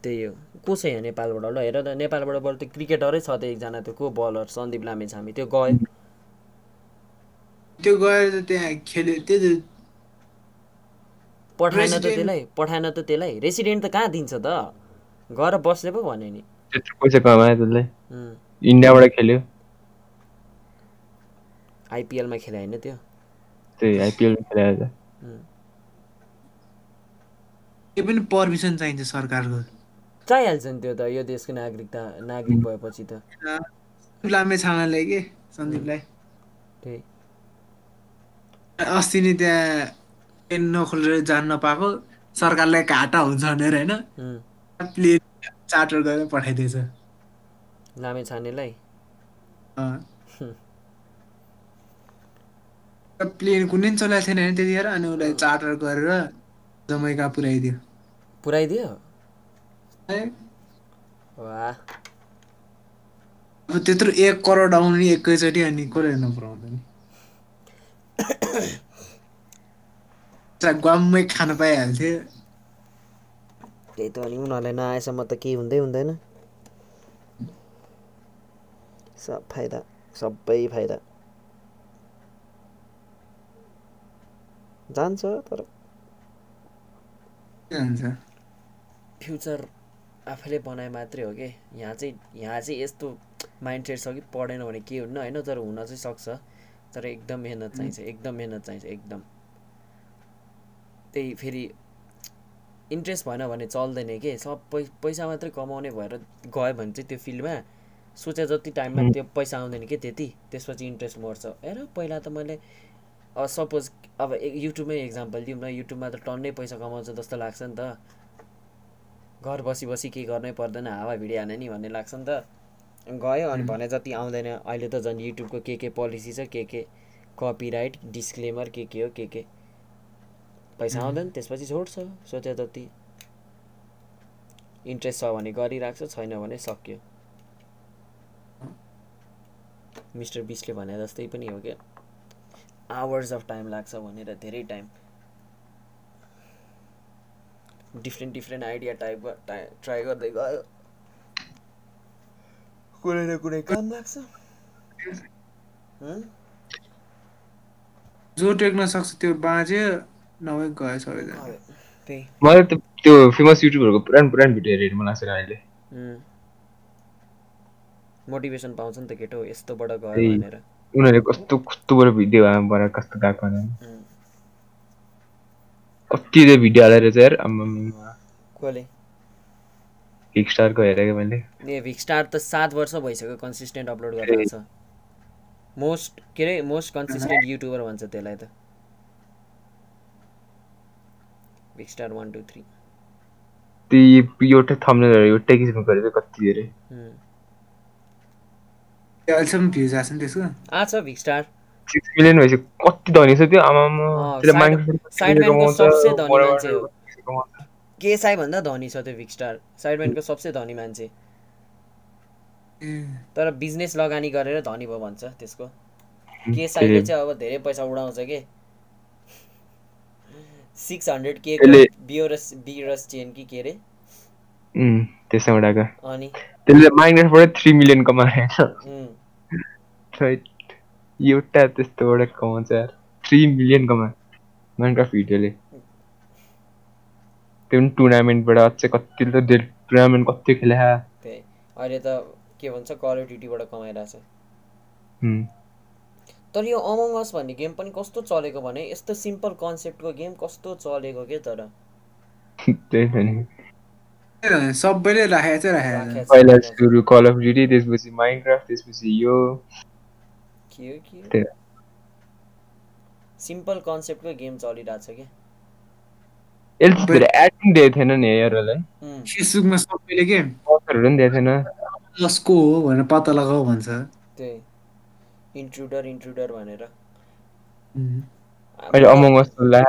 त्यही हो। को छ यहाँ नेपालबाट? ल हेर त नेपालबाट बरु त्यो क्रिकेटरै छ त एकजना। त्यो को बलर? सन्दीप लामेछामी त्यो गयो।
त्यो गएर त त्यहाँ खेल्यो। त्यो
पठाएन त त्यसलाई पठाएन त त्यसलाई। रेसिडेन्ट त कहाँ दिन्छ त? गएर बस्ने पो भने नि।
इन्डियाबाट खेल्यो।
आइपिएलमा खेले होइन त्यो?
त्यही आइपिएल खेलाएर।
त्यो पनि पर्मिसन चाहिन्छ सरकारको।
चाहिहाल्छ नि त्यो त यो देशको नागरिकता नागरिक भएपछि त।
लामे छानाले के सन्दीपलाई?
त्यही।
अस्ति नै त्यहाँ ट्रेन नखोलेर जान नपाएको सरकारलाई घाटा हुन्छ भनेर होइन? चार्टर गरेर पठाइदिएछ।
लामे छानेलाई।
प्लेन कुनै चलाएको थिएन होइन त्यतिखेर अनि उसलाई चार्टर गरेर जमैका पुऱ्याइदियो।
पुऱ्याइदियो?
अब त्यत्रो एक करोड आउने एकैचोटि अनि कसले नपुऱ्याउँदैन ग्वाममै खान पाइहाल्थ्यो।
त्यही त अनि उनीहरूलाई नआएसम्म त केही हुँदै हुँदैन। सब फाइदा सबै फाइदा। जान्छ तर
के हुन्छ
फ्युचर आफैले बनाए मात्रै हो कि? यहाँ चाहिँ यहाँ चाहिँ यस्तो माइन्ड सेट छ कि पढेन भने के हुन्न होइन? तर हुन चाहिँ सक्छ। तर एकदम मेहनत चाहिन्छ एकदम मेहनत चाहिन्छ एकदम। त्यही फेरि इन्ट्रेस्ट भएन भने चल्दैन के? सब पै पैसा मात्रै कमाउने भएर गयो भने चाहिँ त्यो फिल्डमा सोचे जति टाइममा त्यो पैसा आउँदैन कि त्यति त्यसपछि इन्ट्रेस्ट मर्छ हेर पहिला त मैले सपोज अब युट्युबमै इक्जाम्पल दिउँ न युट्युबमा त टन्नै पैसा कमाउँछ जस्तो लाग्छ नि त। घर बसी बसी केही गर्नै पर्दैन हावा भिडियो हाने नि भन्ने लाग्छ नि त। गयो अनि भने जति आउँदैन अहिले त झन् युट्युबको के के पोलिसी छ के के कपिराइट डिस्क्लेमर के के हो के के पैसा आउँदैन त्यसपछि छोड्छ सोचे जति। इन्ट्रेस्ट छ भने गरिरहेको छ छैन भने सक्यो। मिस्टर बिसले भने जस्तै पनि हो क्या। आवर्स अफ टाइम लाग्छ भनेर धेरै time different different idea type try गर्दै गयो। कुनै न कुनै काम लाग्छ? हुँ?
जो टेक्न सक्छ त्यो बाँच्यो नभए गयो सबैजना।
मलाई त त्यो फेमस युट्युबरको पुरानो पुरानो भिडियोहरू हेर्नु मन लाग्छ अहिले।
मोटिभेसन पाउँछ नि त केटो यस्तोबाट गयो। भनेर
उनीहरूले कस्तो कस्तो बडो भिडियो बनाएर कस्तो गएको भने
उम्,
कति चाहिँ भिडियो हालेर चाहिँ यार
कसले
स्टारको हेरेको मैले
ए भिक स्टार त सात वर्ष भइसक्यो कन्सिस्टेन्ट अपलोड गरिरहेको छ मोस्ट के अरे मोस्ट कन्सिस्टेन्ट युट्युबर भन्छ त्यसलाई त Vikkstar one two three
त्यो एउटै थम्नेलहरू एउटै किसिमको गरेर कति
त्यो अहिलेसम्म भ्युज आएको छ नि त्यसको?
आछ भिक स्टार
सिक्स मिलियन भइसक्यो कति धनी छ त्यो? आमामा
साइड-
Minecraft
साइडम्यानको सबसे धनी मान्छे हो।
कमाउँछ।
केएसआई भन्दा धनी छ त्यो भिक स्टार साइडम्यानको सबसे धनी मान्छे। तर बिजनेस लगानी गरेर धनी भयो भन्छ त्यसको। केएसआईले चाहिँ अब धेरै पैसा उडाउँछ के? सिक्स हन्ड्रेड के बियोरस बिरस चेन कि के अरे
त्यसमा उडाएको।
अनि?
त्यसले माइनक्राफ्टबाट थ्री मिलियन कमायो
उम्,
एउटा त्यस्तोबाट कमाउँछ यार थ्री मिलियन कमायो माइनक्राफ्ट भिडियोले त्यो पनि टुर्नामेन्टबाट अझै कति त टुर्नामेन्ट कति खेले।
त्यही अहिले त के भन्छ कल अफ ड्युटीबाट कमाइरहेछ तर यो अमङ अस भन्ने गेम पनि कस्तो चलेको भने यस्तो सिम्पल कन्सेप्टको गेम कस्तो चलेको के तर
सबैले राखेको चाहिँ राखेको
पहिला। सुरु कल अफ ड्युटी त्यसपछि माइनक्राफ्ट त्यसपछि यो
के? हो के सिम्पल कन्सेप्टको गेम चलिरहेछ कि
यसले चाहिँ धेरै एडिङ दिएको थिएन नि हेरलाई
उम्,
फेसबुकमा सबैले के?
अफरहरू पनि दिएको थिएन।
कसको हो भनेर पत्ता लगाऊ भन्छ।
त्यही। इन्ट्रुडर इन्ट्रुडर भनेर।
उम्.
अहिले अमङ अस ला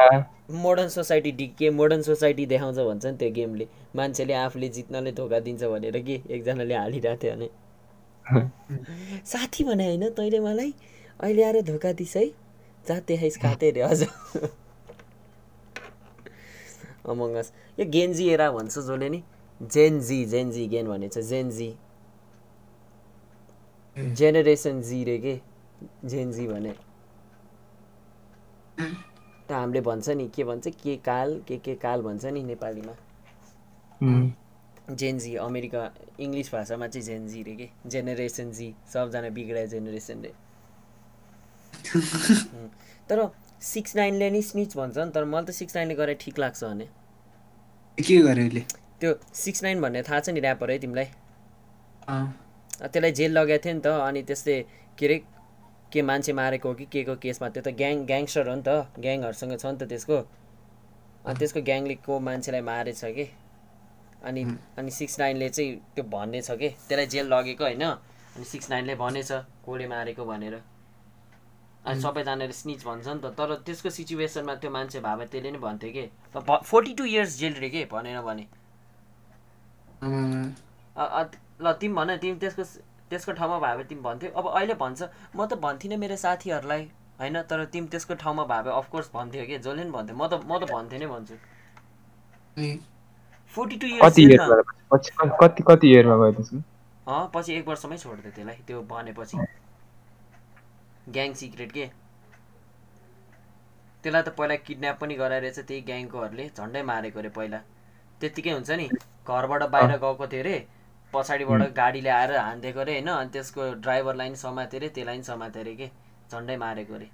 मोडर्न सोसाइटी डिके मोडर्न सोसाइटी देखाउँछ भन्छ नि त्यो गेमले मान्छेले आफूले जित्नले धोका दिन्छ भनेर के एकजनाले हालिरहेको थियो भने। साथी भने होइन तैँले मलाई? अहिले आएर धोका दिस है। जात देखाइस काते रे अझ। अमङ्गस। यो गेन्जी एरा भन्छ जसले नि जेनजी जेनजी गेन भनेको छ जेनजी जेनेरेसन जी रे के? जेनजी भने। त हामीले भन्छ नि के भन्छ? के काल के के काल भन्छ नि नेपालीमा? जेनजी अमेरिका इङ्ग्लिस भाषामा चाहिँ जेनजी रे के? जेनेरेसन जी सबजना बिग्रिया जेनेरेसन रे। तर सिक्स नाइनले नि स्निच भन्छ नि तर मलाई त सिक्स नाइनले गरेर ठिक लाग्छ भने।
के गर्यो
त्यो सिक्स नाइन भन्ने थाहा छ नि ऱ्यापर है तिमीलाई? त्यसलाई जेल लगेको थियो नि त अनि त्यसले के अरे के मान्छे मारेको हो कि के को केसमा त्यो त ग्याङ ग्याङस्टर हो नि त ग्याङहरूसँग छ नि त त्यसको। अनि त्यसको ग्याङले को मान्छेलाई मारेछ कि? अनि अनि सिक्स नाइनले चाहिँ त्यो भन्ने छ कि? त्यसलाई जेल लगेको होइन? अनि सिक्स नाइनले भनेछ कसले मारेको भनेर। अनि सबैजनाले स्निच भन्छ नि त। तर त्यसको सिचुएसनमा त्यो मान्छे भए भए त्यसले नै भन्थ्यो कि? फोर्टी टू इयर्स जेल रे के? भनेर भने। ल तिमी भन तिमी त्यसको त्यसको ठाउँमा भयो भने तिमी भन्थ्यौ अब अहिले भन्छ म त भन्थिनँ मेरो साथीहरूलाई होइन? तर तिमी त्यसको ठाउँमा भने अफकोर्स भन्थ्यो कि? जसले पनि भन्थ्यो। म त म त भन्थेँ नै भन्छु। फोर्टी टू इयर्स
कति इयरमा कति कति इयरमा गयो त्यसको
पछि एक वर्षमै छोडिदियो त्यसलाई त्यो भनेपछि ग्याङ सिक्रेट के? त्यसलाई त पहिला किडन्याप पनि गराइरहेछ त्यही ग्याङकोहरूले झन्डै मारेको अरे पहिला। त्यत्तिकै हुन्छ नि घरबाट बाहिर गएको थियो अरे पछाडिबाट गाडीले आएर हानिदिएको अरे होइन? अनि त्यसको ड्राइभरलाई पनि समात्यो अरे त्यसलाई पनि समात्यो अरे के? झन्डै मारेको अरे।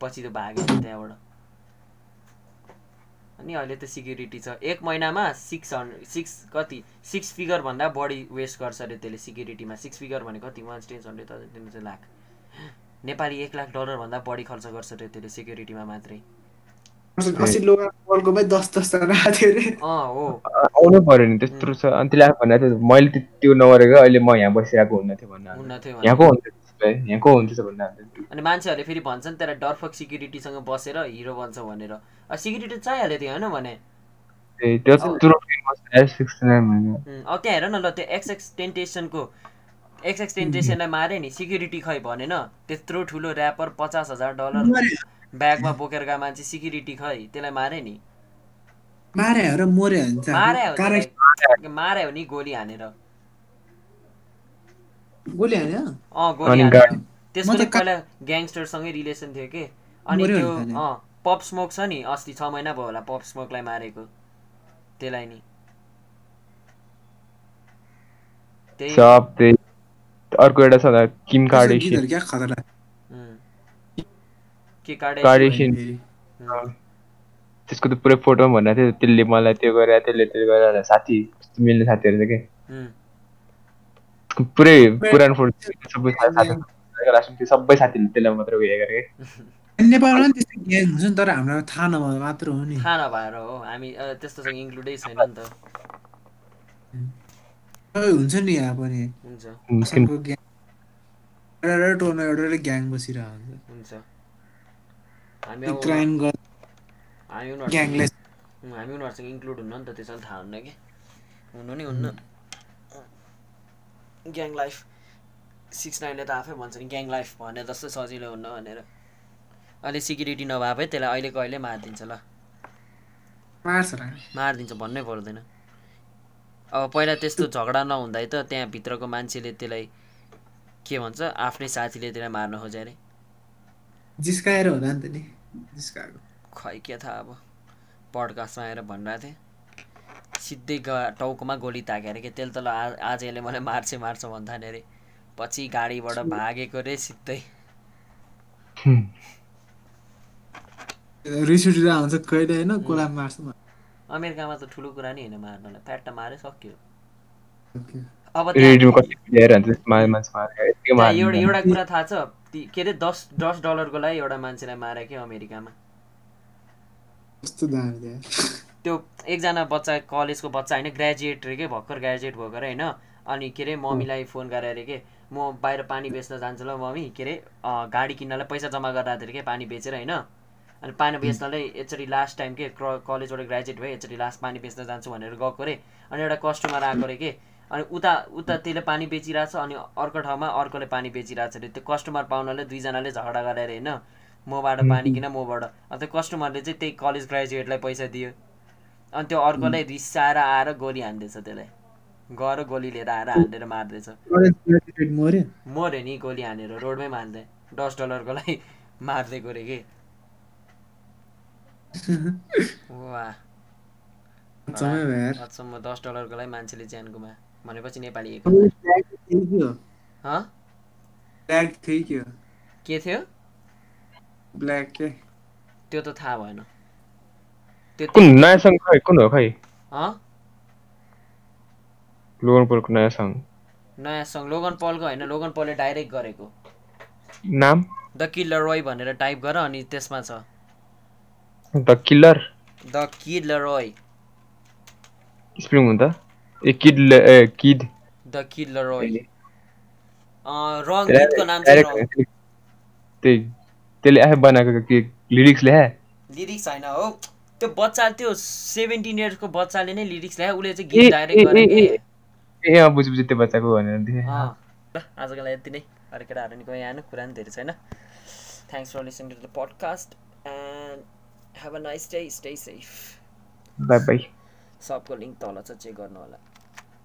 पछि त्यो भाग्यो त्यहाँबाट। अनि अहिले त सिक्युरिटी छ। एक महिनामा सिक्स हन्ड्रेड सिक्स कति सिक्स फिगरभन्दा बढी वेस्ट गर्छ अरे त्यसले सिक्युरिटीमा सिक्स फिगर भने कति? One ten hundred thousand ten lakh. Nepali एक लाख डलरभन्दा बढी खर्च गर्छ अरे त्यसले सिक्युरिटीमा मात्रै।
आउनु पर्यो नि त्यत्रो छ। अनि त्यसले आफू भनेको थियो मैले त्यो- नगरेको अहिले म यहाँ बसिरहेको हुन्न थियो भन्नु। यहाँको हुन्छ यहाँको हुन्छ।
अनि मान्छेहरूले फेरि भन्छन् त्यसलाई डरफक सिक्युरिटीसँग बसेर हिरो बन्छ भनेर। सिक्युरिटी चाहिहाल्यो थियो होइन भने?
ए, त्यो चाहिँ तुरन्त famous भयो, 69 भनेर।
उम्, अब त्यहाँ हेर न ल त्यो एक्सएक्स टेन्टेसनको एक्सएक्स टेन्टेसनलाई मारे नि सिक्युरिटी खै भनेन त्यत्रो ठुलो ऱ्यापर पचास हजार डलर ब्यागमा बोकेर गएको मान्छे सिक्युरिटी खै त्यसलाई मारे नि।
मारे हो
नि गोली हानेर।
गोली हान्यो?
अँ गोली हानेर त्यसको पहिला ग्याङस्टरसँगै रिलेसन थियो कि? अनि त्यो। अँ। पप स्मोक छ नि अस्ति छ महिना भयो होला पप स्मोकलाई मारेको। त्यसलाई नि।
अर्को एउटा छ किम कार्डेसियन।
के कार्ड
कार्डेसियन। त्यसको त पुरै फोटो भनेको थियो त्यसले मलाई त्यो गरे त्यसले त्यो गरे साथी मिल्ने साथीहरू थियो कि? पुरै पुरानो फोटो सबै साथी सबै साथीले त्यसलाई मात्र उयो गरे कि?
नेपालमा पनि त्यस्तो ग्याङ हुन्छ नि तर हाम्रो थाहा नभए मात्र हो नि।
थाहा नभएर हो हामी त्यस्तोसँग इन्क्लुडै छैन नि त।
हुन्छ नि यहाँ पनि। एउटा टोलमा एउटा ग्याङ बसिरहेको हुन्छ। क्राइम ग्याङले
हामी उनीहरूसँग इन्क्लुड हुन्न नि त त्यसमा थाहा हुन्न कि? हुनु नि हुन्न। ग्याङ लाइफ सिक्स नाइनले त आफै भन्छ नि ग्याङ लाइफ भने जस्तो सजिलो हुन्न भनेर। अहिले सिक्युरिटी नभए भए त्यसलाई अहिलेको अहिले मारिदिन्छ ल।
मार्छ र
मारिदिन्छ भन्नै पर्दैन। अब पहिला त्यस्तो झगडा नहुँदा त त्यहाँ भित्रको मान्छेले त्यसलाई के भन्छ आफ्नै साथीले त्यसलाई मार्न खोज्यो अरे
जिस्काएर होला नि त नि जिस्काएको।
खै के थाहा अब पडकास्टमा आएर भनिरहेको थिएँ। सिधै ग टाउकोमा गोली ताक्यो अरे कि त्यसले त ल आज यसले मलाई मार्छ मार्छ भन्थ्यो अरे। पछि गाडीबाट भागेको रे सिधै।
रिस उठिरहेको हुन्छ कहिले होइन कोला मार्छ
अमेरिकामा त ठुलो कुरा नि होइन मार्नलाई। फ्याट्ट मारे सक्यो. अब एउटा एउटा। कुरा थाहा छ ती- के अरे दस दस डलरको लागि एउटा मान्छेलाई मारे क्या अमेरिकामा। त्यो एकजना बच्चा कलेजको बच्चा होइन ग्रेजुएट रे के भर्खर ग्रेजुएट भएको अरे होइन अनि के अरे मम्मीलाई फोन गरेर अरे के म बाहिर पानी बेच्न जान्छु ल मम्मी। के अरे अँ, गाडी किन्नलाई पैसा जम्मा गरेर थियो अरे के पानी बेचेर होइन। अनि पानी बेच्नलाई यसरी लास्ट टाइम के कलेजबाट ग्रेजुएट भए यसरी लास्ट पानी बेच्न जान्छु भनेर गएको अरे। अनि एउटा कस्टमर आएको अरे के? अनि उता उता त्यसले पानी बेचिरहेछ अनि अर्को ठाउँमा अर्कोले पानी बेचिरहेछ अरे। त्यो कस्टमर पाउनले दुईजनाले झगडा गरेर होइन मबाट पानी किन मबाट? अनि त्यो कस्टमरले चाहिँ त्यही कलेज ग्रेजुएटलाई पैसा दियो। अनि त्यो अर्कोलाई रिसाएर आएर गोली हान्दैछ त्यसलाई। गएर गोली लिएर आएर हानेर मार्दैछ।
मऱ्यो
नि गोली हानेर रोडमै मार्दै। दस डलरकोलाई मारिदिएको रे कि?
यार
अचम्म दस डलरकोलाई मान्छेले ज्यान गुमा। भनेपछि नेपाली एक
कलेज ब्ल्याक थियो। कि हो?
हँ
ब्ल्याक थियो। ब्ल्याक के?
त्यो त थाहा भएन।
कुन नयाँ सङ्ग खै? कुन हो खै?
हँ?
लोगन पोलको नयाँ सङ्ग
नयाँ सङ्ग लोगन पलको होइन लोगन पलले डाइरेक्ट गरेको।
नाम?
द किलर रोय भनेर टाइप गर अनि त्यसमा छ।
The killer
the killer Roy
spring हुन्छ a kid a kid
the killer Roy wrong गीतको नाम चाहिँ
त्यही त्यसले आफै बनाएको के लिरिक्स लेखा
लिरिक्स होइन हो त्यो बच्चा त्यो सेभेन्टिन इयर्सको बच्चाले नै लिरिक्स ल्यायो उसले चाहिँ गीत डाइरेक्ट गरे
ए अँ बुझ बुझ त्यो बच्चाको भनेर थिएँ।
ल आजको लागि यति नै। अरू केटाहरू नि कोही आएन कुरा नि धेरै छैन। Thanks for listening to the podcast and have a nice day stay safe
bye bye
सबको लिङ्क तल छ चेक गर्नु होला